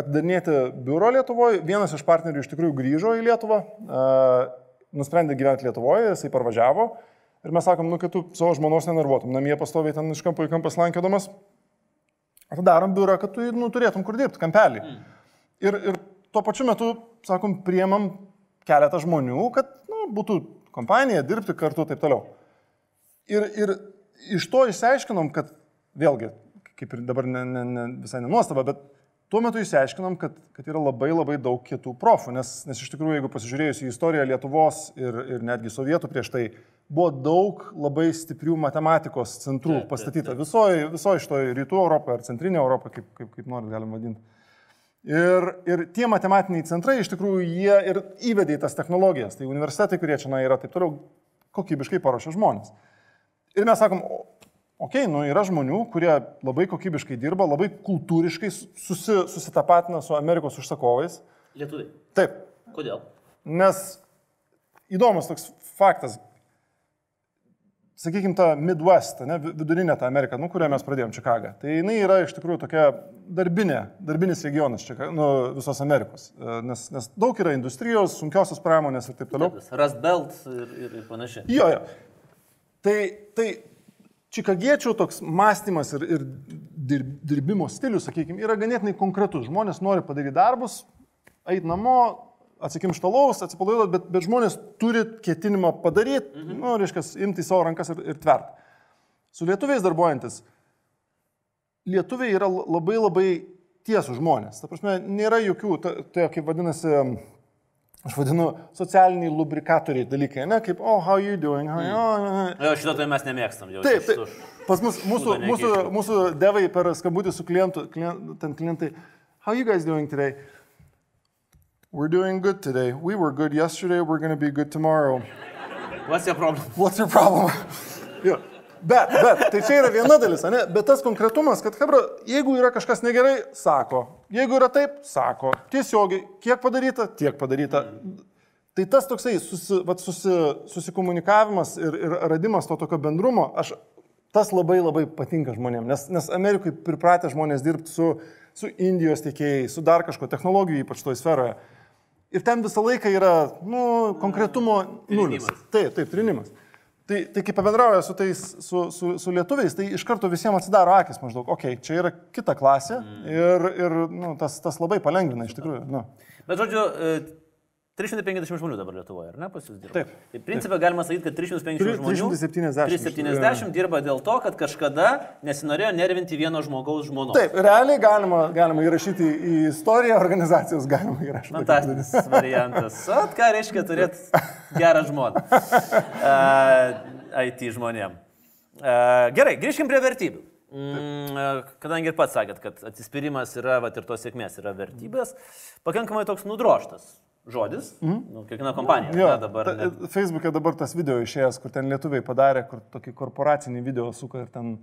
atidarinėti biuro Lietuvoje. Vienas iš partnerių iš tikrųjų grįžo į Lietuvą, nusprendė gyventi Lietuvoje, jisai parvažiavo. Ir mes sakom, nu, kad tu savo žmonos nenervuotum, namie pastoviai ten iš kampo į kampą slankėdamas. Atidarom biurą, kad tu nu, turėtum kur dirbti, kampelį. Mm. Ir, ir tuo pačiu metu, sakom, priemam keletą žmonių, kad nu, būtų kompanija, dirbti kartu ir taip toliau. Ir, ir iš to išsiaiškinom, kad vėlgi, kaip ir dabar ne, ne, ne, visai nenuostaba, bet tuo metu išsiaiškinom, kad, kad yra labai labai daug kitų profų, nes, nes iš tikrųjų, jeigu pasižiūrėjus į istoriją Lietuvos ir, ir netgi sovietų prieš tai, buvo daug labai stiprių matematikos centrų Taip, pastatyta visoje viso šitoje rytų Europoje ar centrinė Europa, kaip, kaip, kaip nori galim vadinti. Ir, ir tie matematiniai centrai iš tikrųjų jie ir įvedė į tas technologijas. Tai universitetai, kurie čia yra taip toliau, kokybiškai paruošia žmonės. Ir mes sakom, okei, okay, nu yra žmonių, kurie labai kokybiškai dirba, labai kultūriškai susi, susitapatina su Amerikos užsakovais. Lietuviai. Taip, Kodėl? nes įdomus toks faktas. Sakykime, ta Midwest, ne, vi- vidurinė ta Amerika, nu, kurią mes pradėjome Čikagą. Tai jinai yra iš tikrųjų tokia darbinė, darbinis regionas Čika, nu, visos Amerikos. E, Nes, nes daug yra industrijos, sunkiosios pramonės ir taip toliau. Rust Belt ir, ir, ir panašiai. Jo, jo. Tai, tai čikagiečių toks mąstymas ir, ir dirb, dirbimo stilius, sakykime, yra ganėtinai konkretus. Žmonės nori padaryti darbus, eiti namo, atsikimštalaus, atsipalaiduoti, bet, bet žmonės turi ketinimą padaryti, mhm. nu, reiškia, imti į savo rankas ir, ir tvert. Su lietuviais darbuojantis, lietuviai yra labai labai tiesų žmonės. Ta prasme, nėra jokių, tai kaip vadinasi, aš vadinu, socialiniai lubrikatoriai dalykai, ne, kaip, oh, how you doing, how you, oh, Jo, šito tai mes nemėgstam. Jau Taip, taip. Pas mus, mūsų, mūsų, mūsų devai per skambutį su klientu, klient, ten klientai, how you guys doing today? We're doing good today. We were good yesterday, we're going to be good tomorrow. What's your problem? What's your problem? jo. Bet, bet, tai čia yra viena dalis, ne? Bet tas konkretumas, kad, hebra, jeigu yra kažkas negerai, sako. Jeigu yra taip, sako. Tiesiogiai, kiek padaryta, tiek padaryta. Tai tas toksai susi, vat, susi, susikomunikavimas ir, ir radimas to tokio bendrumo, aš, tas labai labai patinka žmonėms, nes, nes Amerikai pripratę žmonės dirbti su, su Indijos tiekėjais, su dar kažko technologijų, ypač toje sferoje. Ir ten visą laiką yra, nu, konkretumo nulis. Taip, taip, trinimas. Tai, tai kai pabendrauja su tais, su, su, su lietuviais, tai iš karto visiems atsidaro akis maždaug, okei, okay, čia yra kita klasė Mm. ir, ir nu, tas, tas labai palengvina iš tikrųjų. Nu. Bet žodžiu, e, 350 žmonių dabar Lietuvoje, ar ne, pas jūs dirba? Taip. Tai principą galima sakyti, kad 350 Tri- žmonių. 370. 370 dirba dėl to, kad kažkada nesinorėjo nervinti vieno žmogaus žmonos. Taip, realiai galima, galima įrašyti į istoriją organizacijos, galima įrašyti. Fantastinis variantas. O ką reiškia turėti gerą žmoną? Uh, IT žmonėm. Uh, gerai, grįžkim prie vertybių. Mm, e, kadangi ir pats sakėt, kad atsispyrimas yra, va ir tos sėkmės yra vertybės, pakankamai toks nudroštas žodis. Mm. Nu, kiekviena kompanija Jo, na, dabar. ta, net- Facebook'e dabar tas video išėjęs, kur ten lietuviai padarė, kur tokį korporacinį video suka ir ten,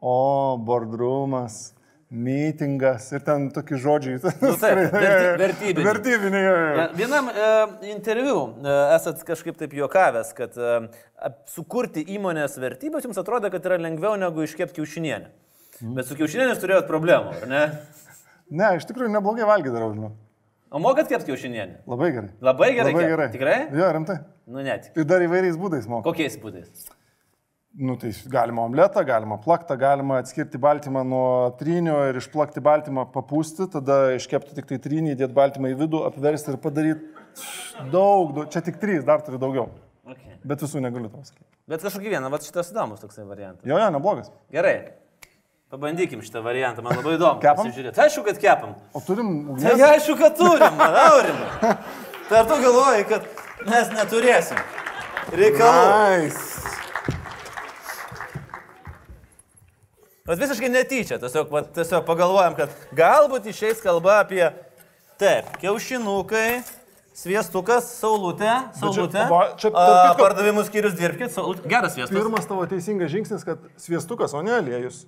o, boardroomas, meetingas ir ten tokie žodžiai. Nu, taip, verty- vertybiniai. Vertybiniai. E, Vienam e, interviu e, esat kažkaip taip juokavęs, kad e, sukurti įmonės vertybės jums atrodo, kad yra lengviau negu iškepti kiaušinienę. Bet su kiaušinienės turėjot problemų, ar ne? Ne, iš tikrųjų neblogai valgyti darau, žinau. O mokat kepti kiaušinienę? Labai gerai. Labai gerai. Labai gerai. Tikrai? Jo, rimtai. Nu net. Ir dar įvairiais būdais moku. Kokiais būdais? Nu, tai galima omletą, galima plaktą, galima atskirti baltymą nuo trynio ir išplakti baltymą, papūsti, tada iškepti tik tai trynį, įdėti baltymą į vidų, apversti ir padaryti daug, daug, čia tik trys, dar turiu daugiau. Okay. Bet visų negaliu to sakyti. Bet kažkokį vieną, va šitas įdomus toksai variantas. Jo, jo, neblogas. Gerai. Pabandykim šitą variantą, man labai įdomu. Kepam? pasižiūrėti. Aišku, kad kepam. O turim Tai ugnies? aišku, kad turim, Aurimai. Tai ar tu galvoji, kad mes neturėsim reikalų? Nice. Bet visiškai netyčia, tiesiog, va, tiesiog pagalvojam, kad galbūt išeis kalba apie, taip, kiaušinukai, sviestukas, saulutė, saulutė, va, čia, a, pardavimų skyrius dirbkit, saulutė, geras sviestas. Pirmas tavo teisingas žingsnis, kad sviestukas, o ne aliejus.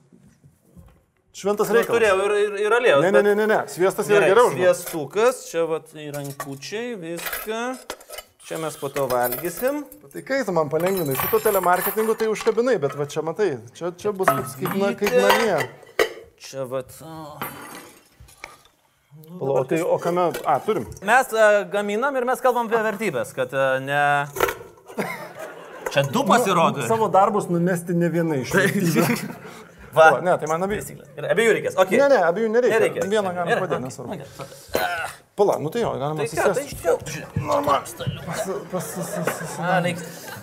Šventas Nu, reikalas. Turėjau ir, ir, ir aliejus. Ne, ne, ne, ne, ne. Sviestas yra Gerai, geriau. žinok. sviestukas, čia va, įrankučiai, viską. Čia mes po to valgysim. Tai kai tu man palengvinai, su to telemarketingu tai užkabinai, bet va čia matai, čia, čia bus kaip, kaip, na, kaip namie. Čia va. Pala, O tai, o kame, a, turim. Mes uh, gaminam ir mes kalbam apie vertybės, kad uh, ne... Čia du pasirodo. Savo darbus numesti ne viena iš jų. Va. O, Ne, tai man abi. Gerai, Abiejų reikės. Okay. Ne, ne, abiejų nereikia. Nereikia. Vieną galima padėti, okay. nesvarbu. Pala, nu tai jo, galima Tai ką, tai. Normaliai.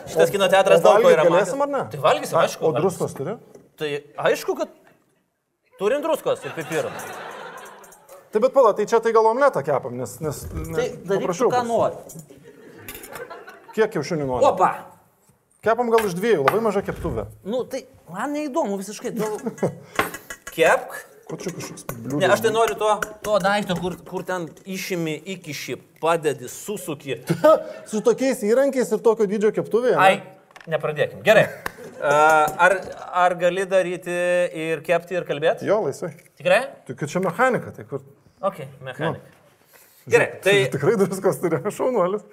Šitas kino teatras daug ko yra. Galėsim ar ne? Tai valgysim, aišku. O druskos turi? Tai aišku, kad turim druskos ir pipirų. Tai bet pala, tai čia tai gal omletą kepam, nes... nes Tai daryk, ką nori. Kiek kiaušinių nori? Opa. Kepam gal iš dviejų, labai maža keptuvė. Nu, tai man neįdomu visiškai. Tu... Kepk. Ko čia kažkoks Ne, bliūdas? aš tai noriu to, to daikto, kur, kur ten išimi, įkiši, padedi, susuki. Su tokiais įrankiais ir tokio dydžio keptuvėje? ne? Ai, nepradėkim. Gerai. Ar, ar gali daryti ir kepti, ir kalbėti? Jo, laisvai. Tikrai? Kad čia mechanika, tai kur... Ok, mechanika. Gerai, tai Tikrai druskos turi, šaunuolis.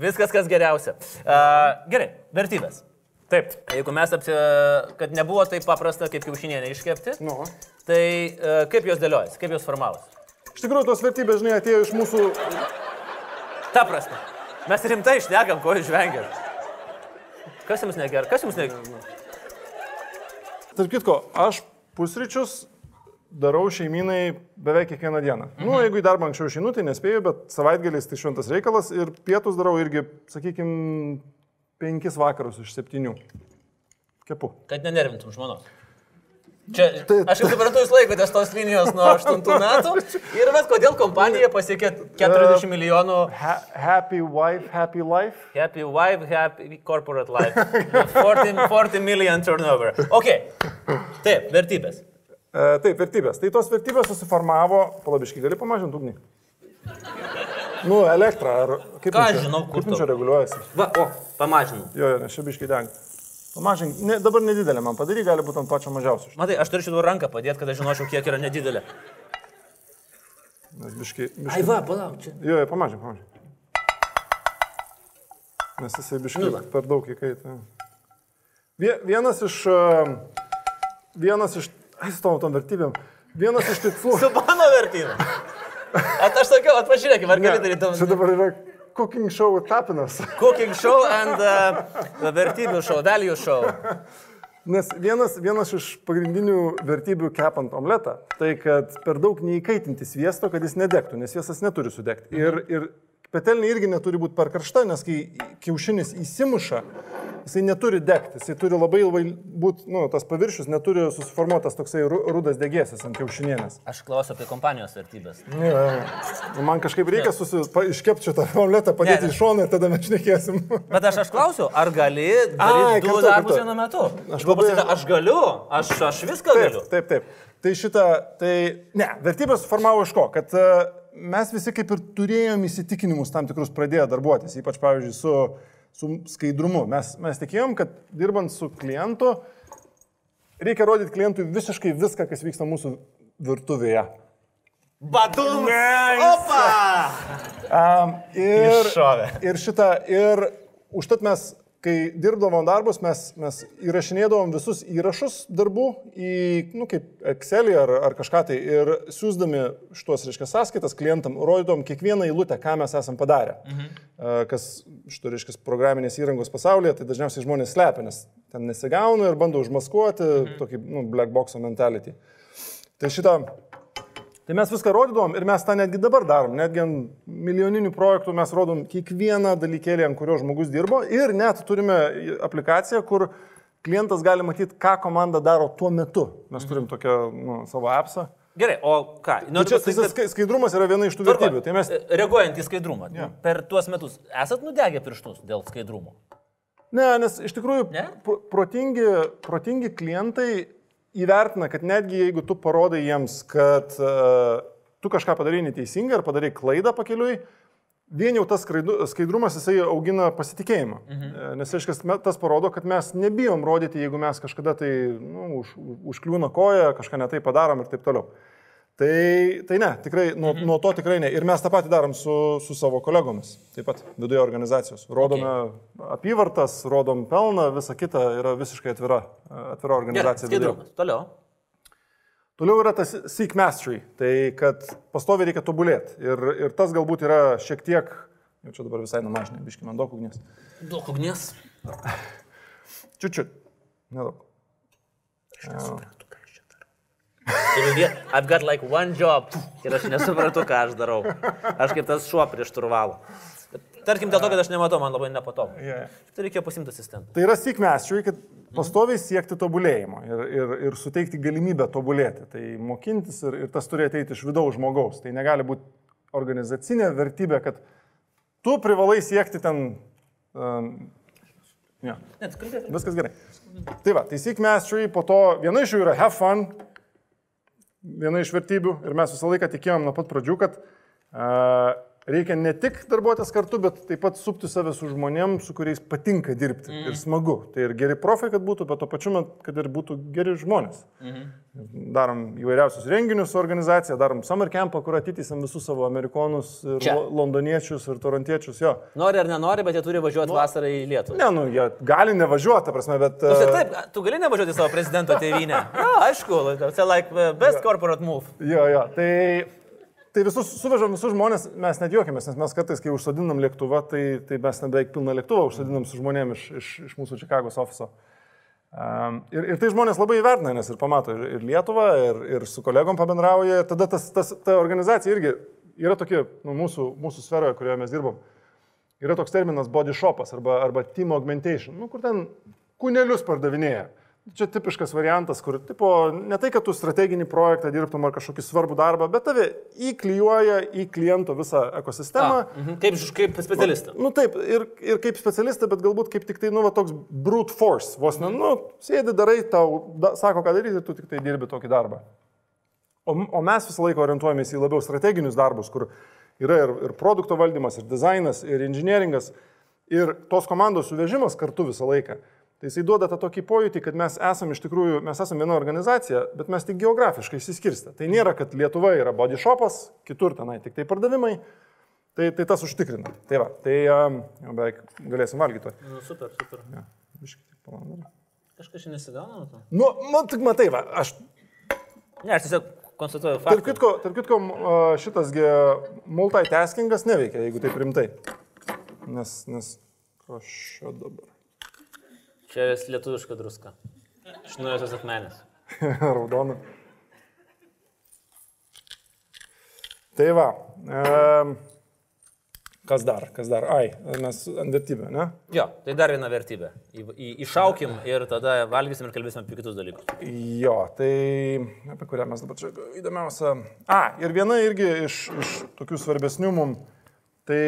Viskas, kas geriausia. Uh, gerai, vertybės. Taip, jeigu mes apsi... kad nebuvo taip paprasta kaip kiaušinienė iškepti, Nu. tai uh, kaip jos dėliojasi, kaip jos formavosi? Iš tikrųjų, tos vertybės, žinai, atėjo iš mūsų... Ta prasme, mes rimtai išnekam, ko jūs žvengiat. Kas jums negerai? Kas jums negerai? Tarp kitko, aš pusryčius darau šeiminai beveik kiekvieną dieną. Mhm. Nu, jeigu į darbą anksčiau išeinu, tai nespėju, bet savaitgaliais tai šventas reikalas ir pietus darau irgi, sakykime, penkis vakarus iš septynių. Kepu. Kad nenervintum žmonos. Čia, Tai- aš kaip suprantu, jūs laikotės tos linijos nuo 8 metų ir bet kodėl kompanija pasiekė 40 milijonų Ha happy wife, happy life. happy wife, happy corporate life. 40, 40 million turnover. Ok. Taip, vertybės. E, taip, vertybės. Tai tos vertybės susiformavo, palabiškai gali pamažinti ugnį. Nu, elektrą, ar kaip Ką čia- žinau, kur čia reguliuojasi. Va, o, pamažinau. Jo, jo, nes čia biškai deng. Pamažink, ne, dabar nedidelė man padaryk, gali būti ant pačio mažiausio. Matai, aš turiu šitą ranką padėti, kad aš žinočiau, kiek yra nedidelė. Nes biškai, biškai... Ai, va, palauk, čia. Jo, jo, pamažink, pamažink. Nes jisai biškai Nu per daug įkaitė. Vie- Vienas iš... e, Vienas iš... Su tom tom vertybėm. Vienas iš tikslų... Su mano vertybė. At aš sakiau, atpažiūrėkime, ar gali daryti Čia tam. dabar yra cooking show tapinas. Cooking show and uh, vertybių show, value show. Nes vienas, vienas iš pagrindinių vertybių kepant omletą, tai kad per daug neįkaitinti sviesto, kad jis nedegtų, nes sviestas neturi sudegti. Ir, ir petelnė irgi neturi būti per karšta, nes kai kiaušinis įsimuša, jisai neturi degti, jisai turi labai ilgai būti, nu, tas paviršius neturi susiformuotas toksai ru- rudas degėsis ant kiaušinienės. Aš klausiu apie kompanijos vertybės. Ja, ja. Man kažkaip reikia susi... iškepti šitą omletą, padėti Ne. į šoną ir tada mes šnekėsim. Bet aš, aš klausiu, ar gali daryti du darbus vienu metu? Aš labai... labai- aš galiu, aš, aš viską Taip, galiu. taip, taip. Tai šitą, tai ne, vertybės suformavo iš ko? Kad e, mes visi kaip ir turėjom įsitikinimus tam tikrus pradėję darbuotis, ypač pavyzdžiui su, su skaidrumu. Mes, mes tikėjom, kad dirbant su klientu, reikia rodyti klientui visiškai viską, kas vyksta mūsų virtuvėje. Badum! Opa! Um, ir, Iššovė. ir šitą, ir užtat mes, kai dirbdavom darbus, mes, mes įrašinėdavom visus įrašus darbų į, nu, kaip Excelį ar, ar kažką tai ir siūsdami šitos, reiškia, sąskaitas klientam, rodydom kiekvieną eilutę, ką mes esam padarę. Mhm. Kas šito, reiškia, programinės įrangos pasaulyje, tai dažniausiai žmonės slepia, nes ten nesigauna ir bando užmaskuoti mhm. tokį, nu, black box mentality. Tai šitą Tai mes viską rodydavom ir mes tą netgi dabar darom. Netgi ant milijoninių projektų mes rodom kiekvieną dalykėlį, ant kurio žmogus dirbo ir net turime aplikaciją, kur klientas gali matyti, ką komanda daro tuo metu. Mes turim tokią nu, savo appsą. Gerai, o ką? Noriu čia pasakyti, skai- skaidrumas yra viena iš tų vertybių. Tai mes... E, Reaguojant į skaidrumą, Jo. per tuos metus esat nudegę pirštus dėl skaidrumo? Ne, nes iš tikrųjų Ne? pro- protingi, protingi klientai įvertina, kad netgi jeigu tu parodai jiems, kad uh, tu kažką padarai neteisingai ar padarai klaidą pakeliui, vien jau tas skaidrumas jisai augina pasitikėjimą. Mhm. Nes, aiškiai, tas parodo, kad mes nebijom rodyti, jeigu mes kažkada tai nu, už, užkliūna koja, kažką netai padarom ir taip toliau. Tai, tai ne, tikrai, nuo, mhm. nuo to tikrai ne. Ir mes tą patį darom su, su savo kolegomis, taip pat viduje organizacijos. Rodome okay. apyvartas, rodom pelną, visa kita yra visiškai atvira, atvira Gerai, organizacija. skaidrumas. Toliau. Toliau yra tas seek mastery, tai kad pastoviai reikia tobulėti. Ir, ir tas galbūt yra šiek tiek, jau čia dabar visai numažinai, biški man daug ugnies. Daug ugnies. Čiučiut, nedaug. Nesuprantu, aš vien- I've got like one job ir aš nesuprantu, ką aš darau. Aš kaip tas šuo prieš turvalą. Tarkim, dėl to, kad aš nematau, man labai nepatogu. Yeah. Tai reikėjo pasimti asistentą. Tai yra mastery, kad pastoviai siekti tobulėjimo ir, ir, ir suteikti galimybę tobulėti. Tai mokintis ir, ir tas turi ateiti iš vidaus žmogaus. Tai negali būti organizacinė vertybė, kad tu privalai siekti ten... Um, ja, Net viskas gerai. Tai va, tai seek mastery, po to viena iš jų yra have fun, viena iš vertybių. Ir mes visą laiką tikėjom nuo pat pradžių, kad reikia ne tik darbuotis kartu, bet taip pat supti save su žmonėm, su kuriais patinka dirbti mm. ir smagu. Tai ir geri profai, kad būtų, bet to pačiu metu, kad ir būtų geri žmonės. Mm. Darom įvairiausius renginius su organizacija, darom summer campą, kur atitysim visus savo amerikonus, lo- londoniečius ir torantiečius. Jo. Nori ar nenori, bet jie turi važiuoti Nu. vasarą į Lietuvą. Ne, nu, jie gali nevažiuoti, ta prasme, bet... Tu, uh, taip, tu gali nevažiuoti savo prezidento tėvynę. Na, aišku, čia like uh, best corporate move. Jo, jo, tai, tai visus suvežam visus žmonės, mes net juokiamės, nes mes kartais, kai užsodinam lėktuvą, tai, tai mes ten beveik pilną lėktuvą užsodinam su žmonėmis iš, iš, iš mūsų Čikagos ofiso. Um, ir, ir tai žmonės labai įvertina, nes ir pamato ir, ir Lietuvą, ir, ir su kolegom pabendrauja, ir tada tas, tas, ta organizacija irgi yra tokia, nu, mūsų, mūsų sferoje, kurioje mes dirbam, yra toks terminas body shopas arba, arba team augmentation, nu, kur ten kūnelius pardavinėja. Čia tipiškas variantas, kur, tipo, ne tai, kad tu strateginį projektą dirbtum ar kažkokį svarbų darbą, bet tave įklijuoja į kliento visą ekosistemą. A, mhm. Kaip, kaip specialistą. Nu taip, ir, ir kaip specialistą, bet galbūt kaip tik tai, nu, va, toks brute force, vos ne, nu, sėdi, darai, tau da, sako, ką daryti tu tik tai dirbi tokį darbą. O, o mes visą laiką orientuojamės į labiau strateginius darbus, kur yra ir, ir produkto valdymas, ir dizainas, ir inžinieringas, ir tos komandos suvežimas kartu visą laiką. Tai jisai duoda tą tokį pojūtį, kad mes esame iš tikrųjų, mes esame viena organizacija, bet mes tik geografiškai įsiskirstę. Tai nėra, kad Lietuva yra body shopas, kitur tenai tik tai pardavimai. Tai, tai tas užtikrina. Tai va, tai um, jau beveik galėsim valgyti. Nu, super, super. Ja. Kažkas čia nesigauna nuo to. Nu, man tik matai, va, aš Ne, aš tiesiog konstatuoju faktą. kitko, tarp kitko a, šitasgi multitaskingas neveikia, jeigu taip rimtai. Nes, nes, čia dabar? Čia lietuviška druska. Iš nuėjosios akmenės. Raudona. Tai va. Um, kas dar? Kas dar? Ai, mes ant vertybę, ne? Jo, tai dar viena vertybė. Į, į, iššaukim ir tada valgysim ir kalbėsim apie kitus dalykus. Jo, tai apie kurią mes dabar čia įdomiausia. A, ir viena irgi iš, iš tokių svarbesnių mum, tai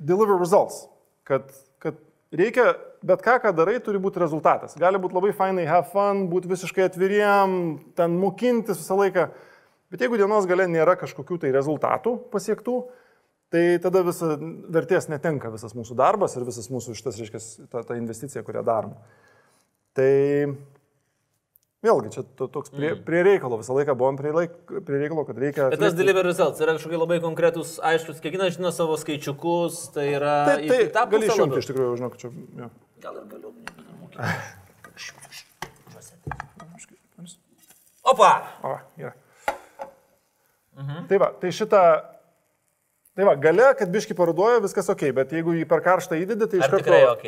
deliver results. Kad, kad reikia, bet ką, ką darai, turi būti rezultatas. Gali būti labai fainai, have fun, būti visiškai atviriem, ten mokintis visą laiką. Bet jeigu dienos gale nėra kažkokių tai rezultatų pasiektų, tai tada visa vertės netenka visas mūsų darbas ir visas mūsų šitas, reiškia, ta, ta investicija, kurią darom. Tai vėlgi, čia to, toks prie, prie reikalo, visą laiką buvom prie, laik, prie reikalo, kad reikia... Bet tas delivery results yra kažkokie labai konkretus, aiškus, kiekvienas žino savo skaičiukus, tai yra... Tai, tai tą gali išjungti iš tikrųjų, žinok, čia... Jo. Gal ir galiu. Opa! O, yra. Mhm. Tai va, tai šitą... Tai va, gale, kad biški paruduoja, viskas ok, bet jeigu jį per karštą įdedi, tai iš Ar karto... tikrai ok?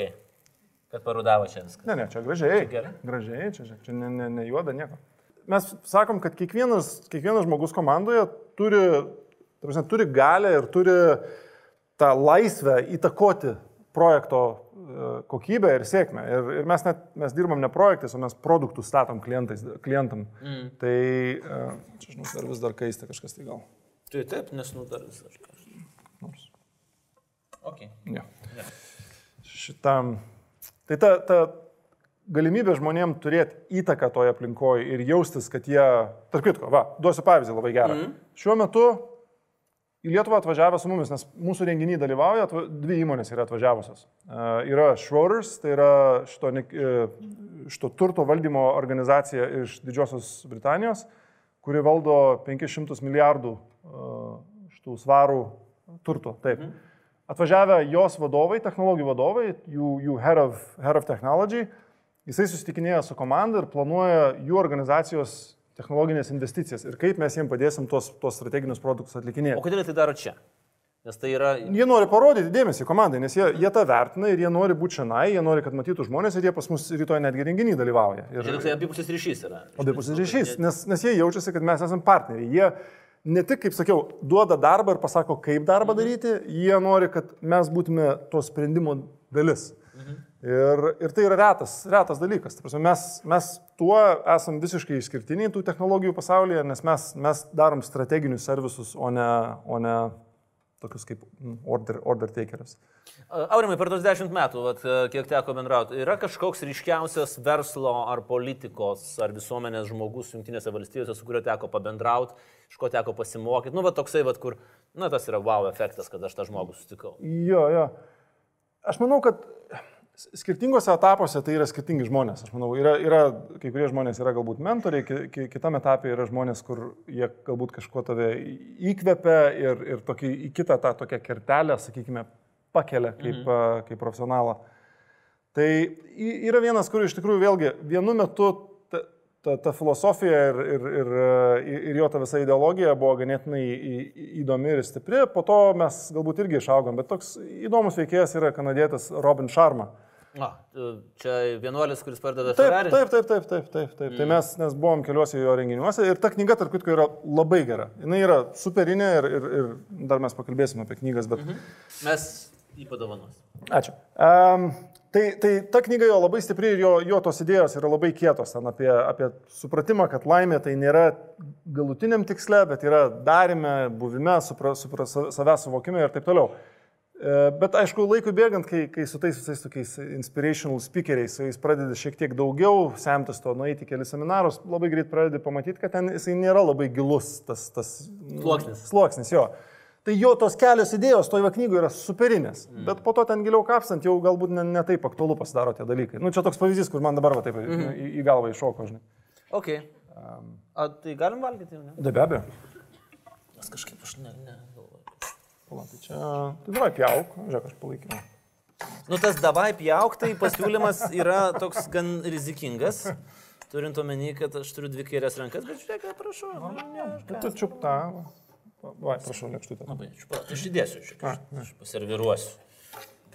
Kad parudavo čia viską. Ne, ne, čia gražiai. gerai? Gražiai, čia, čia, čia ne, ne, ne juoda nieko. Mes sakom, kad kiekvienas, kiekvienas žmogus komandoje turi, ta prasme, turi galę ir turi tą laisvę įtakoti projekto kokybę ir sėkmę. Ir, ir mes, net, mes dirbam ne projektais, o mes produktus statom klientam. Mm. Tai e, čia, žinau, dar vis dar kaista kažkas tai gal. Tai taip, nes nu dar visą kažką. Nors. Ok. Ne. Šitam. Tai ta, ta galimybė žmonėm turėti įtaką toje aplinkoje ir jaustis, kad jie, tarp kitko, va, duosiu pavyzdį labai gerą. Mm. Šiuo metu į Lietuvą atvažiavę su mumis, nes mūsų renginį dalyvauja, dvi įmonės yra atvažiavusios. Uh, yra Schroders, tai yra šito, e, šito turto valdymo organizacija iš Didžiosios Britanijos, kuri valdo 500 milijardų uh, šitų svarų turto. Taip. Mhm. Atvažiavę jos vadovai, technologijų vadovai, jų, jų head, of, head of technology, jisai susitikinėja su komanda ir planuoja jų organizacijos technologinės investicijas ir kaip mes jiems padėsim tuos, tuos strateginius produktus atlikinėti. O kodėl tai daro čia? Nes tai yra... Jie nori parodyti dėmesį komandai, nes jie, jie tą vertina ir jie nori būti šiandien, jie nori, kad matytų žmonės ir jie pas mus rytoj netgi renginį dalyvauja. Ir, Čia toksai abipusis ryšys yra. Abipusis ryšys, nes, nes jie jaučiasi, kad mes esame partneriai. Jie ne tik, kaip sakiau, duoda darbą ir pasako, kaip darbą daryti, jie nori, kad mes būtume to sprendimo dalis. Ir, ir tai yra retas, retas dalykas. Prasme, Mes, mes tuo esame visiškai išskirtiniai tų technologijų pasaulyje, nes mes, mes darom strateginius servisus, o ne, o ne tokius kaip mm, order, order takerius. Aurimai, per tos dešimt metų, vat, kiek teko bendrauti, yra kažkoks ryškiausias verslo ar politikos ar visuomenės žmogus Junktinėse valstijose, su kuriuo teko pabendrauti, iš ko teko pasimokyti. Nu, va toksai, va, kur, na, tas yra wow efektas, kad aš tą žmogų sutikau. Jo, jo. Aš manau, kad skirtingose etapuose tai yra skirtingi žmonės. Aš manau, yra, yra kai kurie žmonės yra galbūt mentoriai, ki, ki, kitam etapė yra žmonės, kur jie galbūt kažkuo tave įkvepia ir, ir tokį, į kitą tą tokią kertelę, sakykime, pakelia kaip, mhm. kaip profesionalą. Tai yra vienas, kur iš tikrųjų vėlgi vienu metu ta, ta, filosofija ir, ir, ir, ir, ir jo ta visa ideologija buvo ganėtinai įdomi ir stipri, po to mes galbūt irgi išaugom, bet toks įdomus veikėjas yra kanadietis Robin Sharma. Na, čia vienuolis, kuris pradeda Taip, Ferrari. taip, taip, taip, taip, taip, taip. Mm. Tai mes, mes buvom keliuose jo renginiuose ir ta knyga, tarp kitko, yra labai gera. Jis yra superinė ir, ir, ir dar mes pakalbėsime apie knygas, bet... Mm -hmm. Mes jį padovanos. Ačiū. Um, tai, tai ta knyga jo labai stipri ir jo, jo tos idėjos yra labai kietos ten apie, apie supratimą, kad laimė tai nėra galutiniam tiksle, bet yra darime, buvime, supra, supra, savęs suvokime ir taip toliau. E, Bet aišku, laikui bėgant, kai, kai su tais visais tokiais inspirational speakeriais, su jais pradedi šiek tiek daugiau semtis to, nueiti į kelias seminarus, labai greit pradedi pamatyti, kad ten jisai nėra labai gilus tas, tas Sluoksnis. Sluoksnis, jo. Tai jo tos kelios idėjos toje knygoje yra superinės, mm. bet po to ten giliau kapstant jau galbūt ne, ne taip aktualu pasidaro tie dalykai. Nu, čia toks pavyzdys, kur man dabar va, taip mm -hmm. į, į galvą iššoko, žinai. Ok. A, tai galim valgyti, ne? Da be abejo. Nes kažkaip aš ne, ne galvoju. Pala, tai čia... Tai davai pjauk, žiūrėk, aš palaikymu. Nu, tas davai pjauk, tai pasiūlymas yra toks gan rizikingas. Turint omeny, kad aš turiu dvi kairės rankas, bet žiūrėk, prašau. Ne, aš Tai tu čiuk tą. Va, prašau, lėkštutę. Labai, pa- aš įdėsiu šiek tiek. Aš paserviruosiu.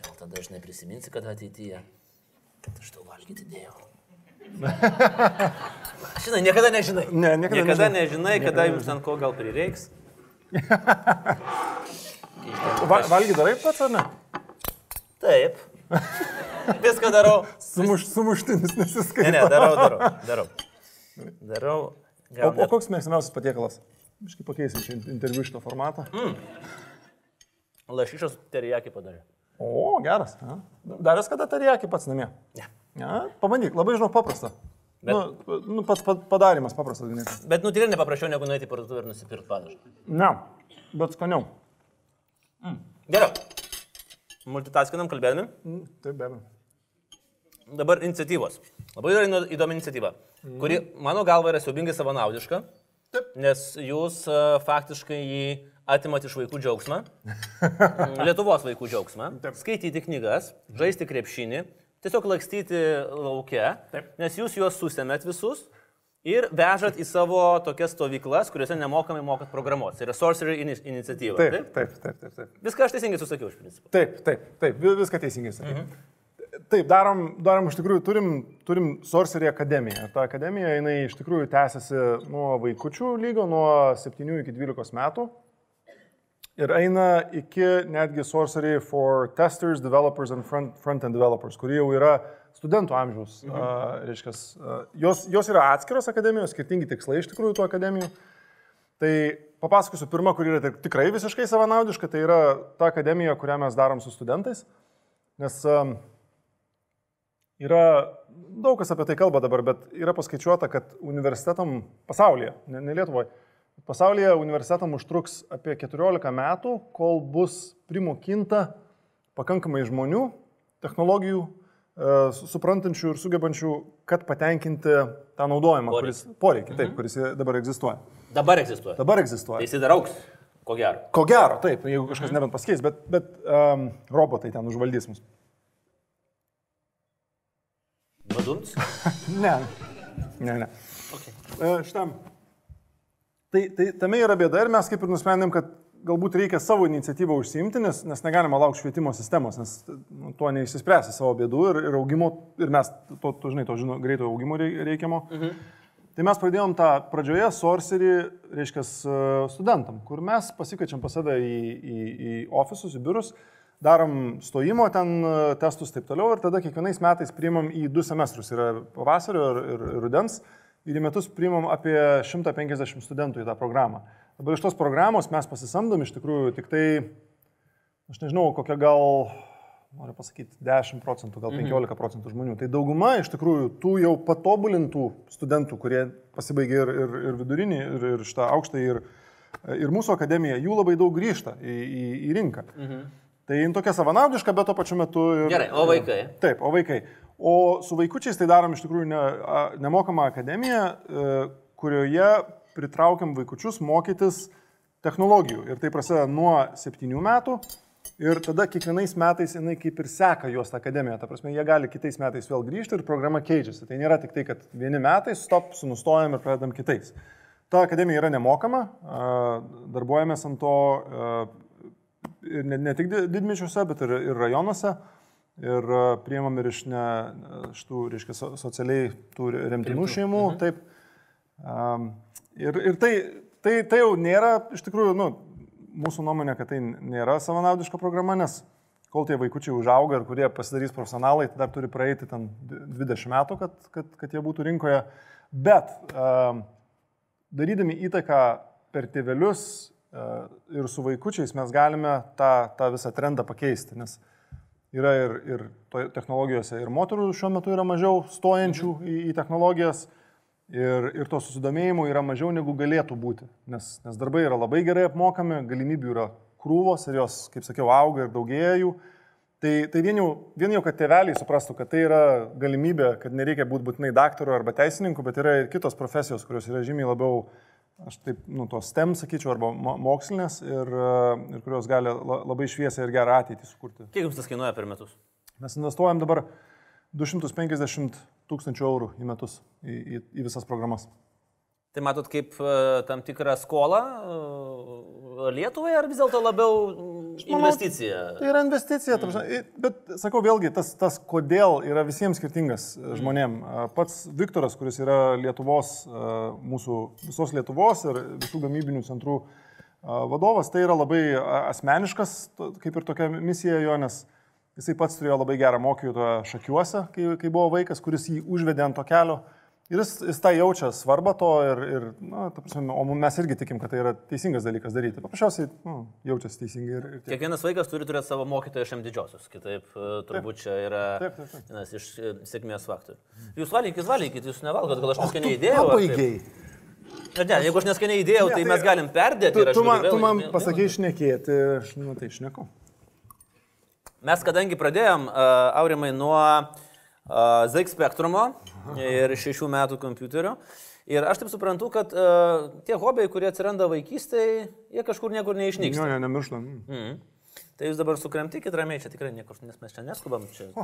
Gal tada aš neprisiminsi, kad ateityje. Kad aš tau valgyti dėjau. Žinai, niekada nežinai. Ne, niekada niekada nežinai. nežinai, kada jums ten ko gal prireiks. Va, valgy darai pats ar ne? Taip. Viską darau. Sumuš, sumuštinis Ne, nesiskaita. ne, darau, darau. Darau. Darau. O, Gal o net- koks mėgstamiausias patiekalas? Biškai pakeisim čia interviu šito formatą. Mm. Lašišos terijakį padarė. O, geras. a. Daręs kada tarijakį pats namie? Ne. Ja, pabandyk, labai žinau paprasta. Bet- Nu, nu, pats pa- padarimas paprastas. ganėtinai. Bet nu tikrai nepaprašiau, negu nueiti į parduotuvę ir nusipirkti padažą. Ne, bet skaniau. Gerai. Multitaskinam kalbėdami. Mm, Taip, be abejo. Dabar iniciatyvos. Labai įdomi iniciatyva, kuri mano galva yra siubingai savanaudiška, Taip. nes jūs uh, faktiškai jį atimat iš vaikų džiaugsmą, Lietuvos vaikų džiaugsmą, Taip. skaityti knygas, žaisti krepšinį, tiesiog lakstyti laukia, Taip. nes jūs juos susėmėt visus ir vežat į savo tokias stovyklas, kuriuose nemokamai mokat programuoti. Tai yra Sorcery ini- iniciatyva. Taip, taip, taip, taip. Taip, Viską aš teisingai susakiau iš principo. taip, taip, taip vi- viską teisingai sakai. Taip, darom, darom iš tikrųjų, turim, turim Sorcery akademiją. Ta akademija, jinai iš tikrųjų tęsiasi nuo vaikučių lygio, nuo 7 iki 12 metų. Ir eina iki netgi Sorcery for Testers, Developers and Front- Front-End Developers, kurie jau yra studentų amžiaus. Mhm. Uh, reiškia, uh, jos, jos yra atskiros akademijos, skirtingi tikslai iš tikrųjų tų akademijų. Tai papasakosiu pirmą, kur yra tik- tikrai visiškai savanaudiška, tai yra ta akademija, kurią mes darom su studentais. Nes um, yra, daug kas apie tai kalba dabar, bet yra paskaičiuota, kad universitetam pasaulyje, ne, ne Lietuvoje, pasaulyje universitetam užtruks apie 14 metų, kol bus primokinta pakankamai žmonių, technologijų, e, su- suprantančių ir sugebančių, kad patenkinti tą naudojimą, Poreikį. kuris poreikiai, taip, kuris dabar egzistuoja. Dabar egzistuoja. Dabar Tai egzistuoja. jis dar auks, ko gero. Ko gero, taip, jeigu kažkas nebent pasikeis, bet, bet um, robotai ten užvaldys mus. Vadums. Ne, ne, ne. Okay. E, Šitam. Tai, tai tame yra bėda ir mes kaip ir nusprendėm, kad galbūt reikia savo iniciatyvą užsiimti, nes, nes negalima laukti švietimo sistemos, nes nu, tuo neįsispręsi savo bėdų ir, ir augimo, ir mes to, to žinai, to žino, greito augimo rei- reikiamo. Mhm. Tai mes pradėjom tą pradžioje sorcerį, reiškia, studentam, kur mes pasikviečiam pas save į, į, į ofisus, į biurus, darom stojimo ten e, testus taip toliau ir tada kiekvienais metais priimam į du semestrus, yra pavasario ir, ir, ir rudens, ir į metus priimam apie 150 studentų į tą programą. Dabar iš tos programos mes pasisamdom iš tikrųjų tik tai, aš nežinau, kokia gal, noriu pasakyti, 10 procentų, gal 15 procentų žmonių. Tai dauguma iš tikrųjų tų jau patobulintų studentų, kurie pasibaigė ir, ir, ir vidurinį, ir, ir šitą aukštą, ir, ir mūsų akademiją, jų labai daug grįžta į, į, į rinką. Mhm. Tai jin tokia savanaudiška, bet tuo pačiu metu ir... Gerai, o vaikai? Taip, o vaikai. O su vaikučiais tai darom iš tikrųjų ne, nemokamą akademiją, e, kurioje pritraukiam vaikučius mokytis technologijų. Ir tai prasideda nuo 7 metų. Ir tada kiekvienais metais jinai kaip ir seka juos tą akademiją. Ta prasme, jie gali kitais metais vėl grįžti ir programa keičiasi. Tai nėra tik tai, kad vieni metai, stop, sunustojam ir pradedam kitais. Ta akademija yra nemokama, darbuojamės ant to ne, ne tik di- didmičiuose, bet ir, ir rajonuose. Ir a, priimam ir iš ne, šitų, reiškia, so, socialiai tų remtinų šeimų. Taip. Um, ir ir tai, tai, tai jau nėra, iš tikrųjų, nu, mūsų nuomonė, kad tai nėra savanaudiška programa, nes kol tie vaikučiai užauga ir kurie pasidarys profesionalai, tai dar turi praeiti ten 20 metų, kad, kad, kad jie būtų rinkoje. Bet um, darydami įtaką per tėvelius ir su vaikučiais mes galime tą, tą visą trendą pakeisti, nes yra ir, ir technologijose, ir moterų šiuo metu yra mažiau stojančių į, į technologijas, ir, ir to susidomėjimo yra mažiau negu galėtų būti, nes, nes darbai yra labai gerai apmokami, galimybių yra krūvos ir jos, kaip sakiau, auga ir daugėja jų. Tai, tai vien, jau, vien jau, kad tėveliai suprastų, kad tai yra galimybė, kad nereikia būti būtinai daktaru arba teisininku, bet yra ir kitos profesijos, kurios yra žymiai labiau, aš taip, nu, tos STEM, sakyčiau, arba mo- mokslinės ir, e, ir kurios gali la- labai šviesią ir gerą ateitį sukurti. Kiek jums tas kainuoja per metus? Mes investuojam dabar 250 tūkstančių eurų į metus į, į, į visas programas. Tai matot kaip e, tam tikrą skolą e, Lietuvai ar vis dėlto labiau manau, investicija. Tai yra investicija, ta prasme, i- bet sakau vėlgi, tas, tas kodėl yra visiems skirtingas e, žmonėm. A, Pats Viktoras, kuris yra Lietuvos, mūsų visos Lietuvos ir visų gamybinių centrų vadovas, tai yra labai asmeniškas, kaip ir tokia misija jo, nes jisai pats turėjo labai gerą mokytoją šakiuose, kai, kai buvo vaikas, kuris jį užvedė ant to kelio. Ir jis, jis tą jaučia svarbą to ir, ir na, ta prasme, o mes irgi tikim, kad tai yra teisingas dalykas daryti. Paprasčiausiai nu, jaučiasi teisingai. Ir, ir tiek. Kiekvienas vaikas turi turėti savo mokytoją šiam didžiosius, kitaip e, turbūt čia yra Taip, taip, taip. vienas iš e, sėkmės faktorių. Jūs valgykit, valgykit, jūs nevalgot, gal aš neskaniai įdėjau. Pabaigiai. Ne, jeigu aš neskaniai įdėjau, Ne, tai tai- mes galim perdėti. Tu, tu, man, tu man pasakei išnekėti, aš, nu tai išneku. Mes kadangi pradėjom, uh, Aurimai, nuo uh, ZX spektrumo ir šešių metų kompiuterio. Ir aš taip suprantu, kad uh, tie hobiai, kurie atsiranda vaikystėje, jie kažkur niekur neišnyksta. Jo, jo, nemirštam. Mhm. Tai jūs dabar sukremtikit ramiai, čia tikrai niekur, nes mes čia neskubam. Čia.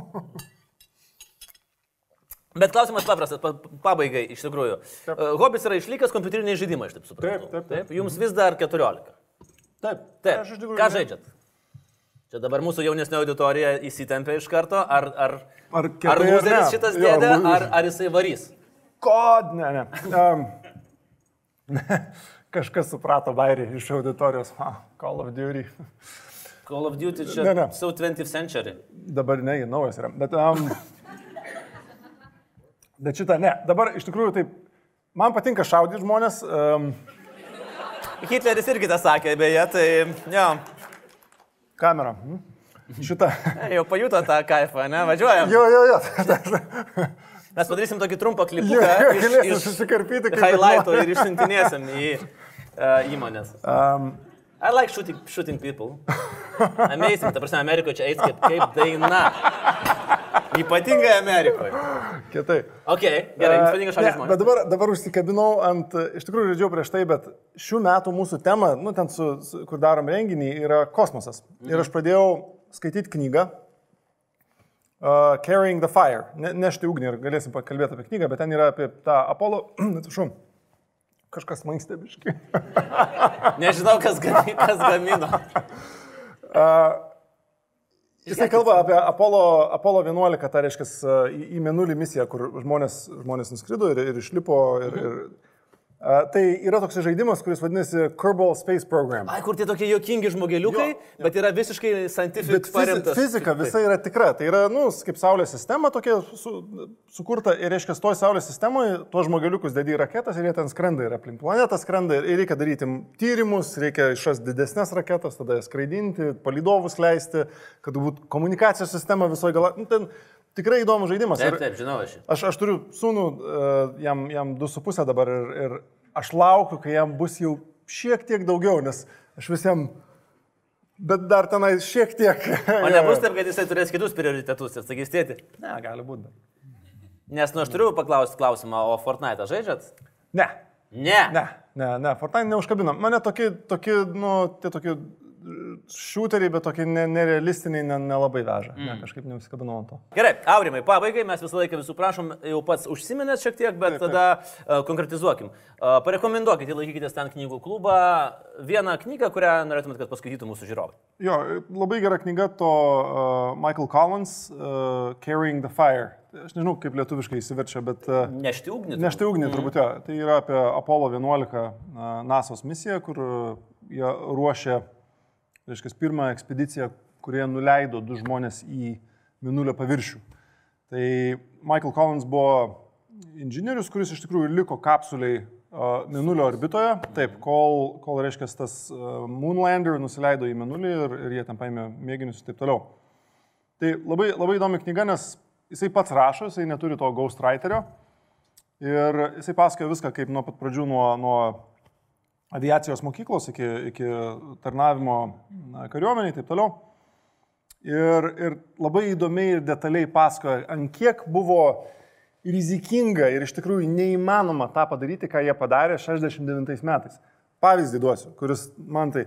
Bet klausimas paprastas, pa, pabaigai iš tikrųjų. Uh, hobis yra išlikęs kompiuteriniai žaidimai, aš taip suprantu. Taip, taip, taip. Jums vis dar 14. Taip, Taip. Aš iš tikrųjų Ką ne- žaidžiat? Čia dabar mūsų jaunesnė auditorija įsitempia iš karto, ar, ar, Ar ar loseris šitas Jo, dėdė, lu- ar, ar jisai varys? Kod, ne, ne. Um, kažkas suprato bairį iš auditorijos. Ah, Call of Duty. Call of Duty čia Ne, ne. so 20th century. Dabar ne, naujas yra. Bet, um, bet šitą ne. Dabar iš tikrųjų taip. Man patinka šaudyti žmonės. Um, Hitleris irgi tą sakė, beje, tai jo, kamera. hm? Šitą. jau pajuto tą kaifą, ne, važiuojam. Jo, jo, jo. Mes padarysim tokį trumpą iš, galėsim susikarpyti. kaip highlighto ir išsiuntinėsim į uh, įmonės. Um, I like shooting, shooting people. Amazing, ta prasme, Amerikoje čia eis kaip, kaip daina. Ypatingai Amerikoje. kietai. Ok, gerai, jums patinka šalia Bet žmonės. dabar, dabar užsikabinau ant, iš tikrųjų žaidžiau prieš tai, bet šių metų mūsų tema, nu ten, su, su, kur darom renginį, yra kosmosas. Ir aš pradėjau skaityti knygą uh, Carrying the Fire, ne, nešti ugnį ir galėsim pakalbėti apie knygą, bet ten yra apie tą Apollo, atsiprašau, kažkas man stebiškai. Nežinau, kas, gami, kas gamino. Jisai kalba apie Apollo, Apollo 11, tai reiškia į, į Menulį misiją, kur žmonės, žmonės nuskrido ir, ir išlipo. Ir, ir, a, tai yra toks žaidimas, kuris vadinasi Kerbal Space Program. Ai, kur tie tokie juokingi žmogeliukai, Jo, jo. bet yra visiškai scientific paremtas. fizika visa yra tikra. Tai yra, nu, kaip Saulės sistema tokia su, sukurta ir, reiškia, toj Saulės sistemoje tuos žmogeliukus dedi į raketas ir jie ten skrenda ir aplink planetą skrenda ir reikia daryti tyrimus, reikia išrasti didesnės raketas, tada jas skraidinti, palidovus leisti, kad būtų komunikacijos sistema visoje gala. Nu, ten tikrai įdomus žaidimas. Taip, Ir taip, žinau aš. Aš, aš turiu sūnų, e, jam, jam 2,5 dabar ir, ir aš laukiu, kai jam bus jau šiek tiek daugiau, nes aš visiems, bet dar tenai šiek tiek. O nebus taip, kad jisai turės kitus prioritetus ir sakys tėti. Ne, gali būti. Nes, nu, aš turiu paklausti klausimą, o Fortnite žaidžiat? Ne, Ne. ne, ne, ne, Fortnite neužkabino. Mane tokie, tokie, nu, tie tokie šūteriai, bet tokie ne- nerealistiniai ne- nelabai veža. Mm. Ne, kažkaip neužkabinau ant to. Gerai, Aurimai, pabaigai mes visą laiką visų prašom, jau pats užsiminėt šiek tiek, bet Taip, taip. tada uh, konkretizuokim. Uh, parekomenduokit, laikykitės ten knygų klubą, vieną knygą, kurią norėtumėt, kad paskaitytų mūsų žiūrovai. Jo, labai gera knyga to uh, Michael Collins, uh, Carrying the Fire. Aš nežinau, kaip lietuviškai įsiverčia, bet... Uh, Nešti ugnį. Nešti ugnį turbūt, jo. Tai yra apie Apollo 11 a, NASA's misiją, kur a, jie ruošė, reiškia, pirmą ekspediciją, kurie nuleido du žmonės į Minulio paviršių. Tai Michael Collins buvo inžinierius, kuris iš tikrųjų liko kapsuliai a, Minulio orbitoje, taip, kol, kol reiškia, tas a, Moonlander nusileido į Minulį ir, ir jie ten paėmė mėginius ir taip toliau. Tai labai, labai įdomi knyga, nes jisai pats rašo, jisai neturi to ghostwriterio. Ir jisai pasakoja viską, kaip nuo pat pradžių, nuo, nuo aviacijos mokyklos iki, iki tarnavimo na, kariuomeniai ir taip toliau. Ir, ir labai įdomiai ir detaliai pasakoja, ant kiek buvo rizikinga ir iš tikrųjų neįmanoma tą padaryti, ką jie padarė 69 metais. Pavyzdį duosiu, kuris man tai...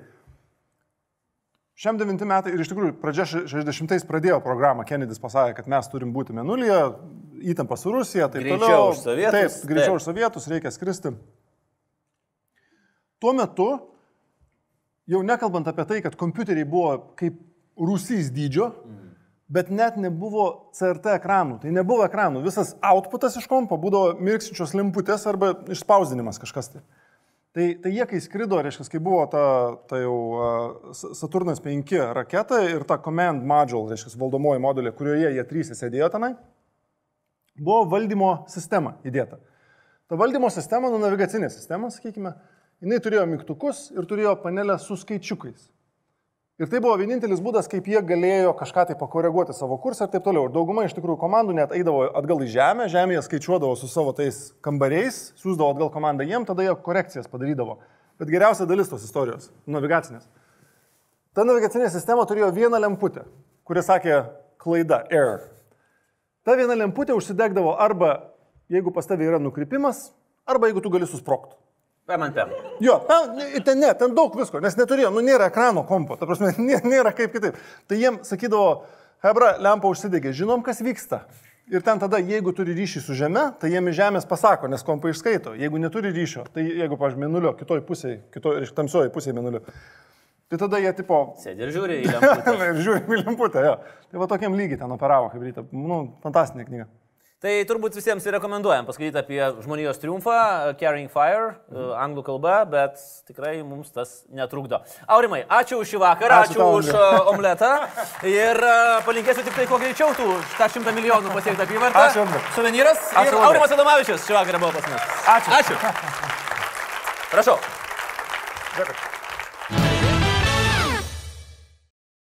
Šiam 9 metai ir iš tikrųjų pradžia 60-ais pradėjo programą, Kennedys pasakė, kad mes turim būti Menulyje, įtampa su Rusija, taip Greičiau toliau. už sovietus, Taip, greičiau taip. už sovietus, reikia skristi. Tuo metu jau nekalbant apie tai, kad kompiuteriai buvo kaip rusys dydžio, bet net nebuvo CRT ekranų. Tai nebuvo ekranų. Visas outputas iš kompo būdavo mirksinčios lemputės arba išspausdinimas kažkas tai. Tai, tai jie, kai skrido, reiškia, kai buvo ta, ta jau uh, Saturnas 5 raketa ir ta command module, reiškia, valdomoji modulė, kurioje jie trys sėdėjo tenai, buvo valdymo sistema įdėta. Ta valdymo sistema, nu navigacinė sistema, sakykime, jinai turėjo mygtukus ir turėjo panelę su skaičiukais. Ir tai buvo vienintelis būdas, kaip jie galėjo kažką tai pakoreguoti savo kursą ir taip toliau. Ir dauguma iš tikrųjų komandų net eidavo atgal į žemę, žemėje skaičiuodavo su savo tais kambariais, siūsdavo atgal komandą jiem, tada jie korekcijas padarydavo. Bet geriausia dalis tos istorijos - navigacinės. Ta navigacinė sistema turėjo vieną lemputę, kuri sakė klaida, error. Ta viena lemputė užsidegdavo arba jeigu pas tavai yra nukrypimas, arba jeigu tu gali susprokti. PMNP. Jo, na, ten ne, ten daug visko, nes neturėjo, nu nėra ekrano kompo, ta prasme, nė- nėra kaip kitaip. Tai jiem sakydavo, Hebra, lempa užsidegė, žinom, kas vyksta. Ir ten tada, jeigu turi ryšį su žeme, tai jiem iš žemės pasako, nes kompai išskaito. Jeigu neturi ryšio, tai jeigu, pavyzdžiui, minulio kitoj pusėje, kitoj, tamsioji pusėje minulio, tai tada jie tipo... Sėdi ir žiūri į lemputę. ir žiūri į lemputę, jo. Tai va tokiam lygiai ten operavo, kaip ryte. Nu, fantastinė knyga. Tai turbūt visiems ir rekomenduojam paskaityti apie žmonijos triumfą, uh, Carrying Fire, uh, anglų kalba, bet tikrai mums tas netrukdo. Aurimai, ačiū už šį vakarą, Ačiū ačiū, už uh, omletą ir uh, palinkėsiu tik tai kuo greičiau tų tą šimtą milijonų pasiekti apyvartą. Ačiū. Suvenyras. Ačiū. Aurimas Adomavičius šį vakarą buvo pas mus. Ačiū. Ačiū. Prašau. Dėkui.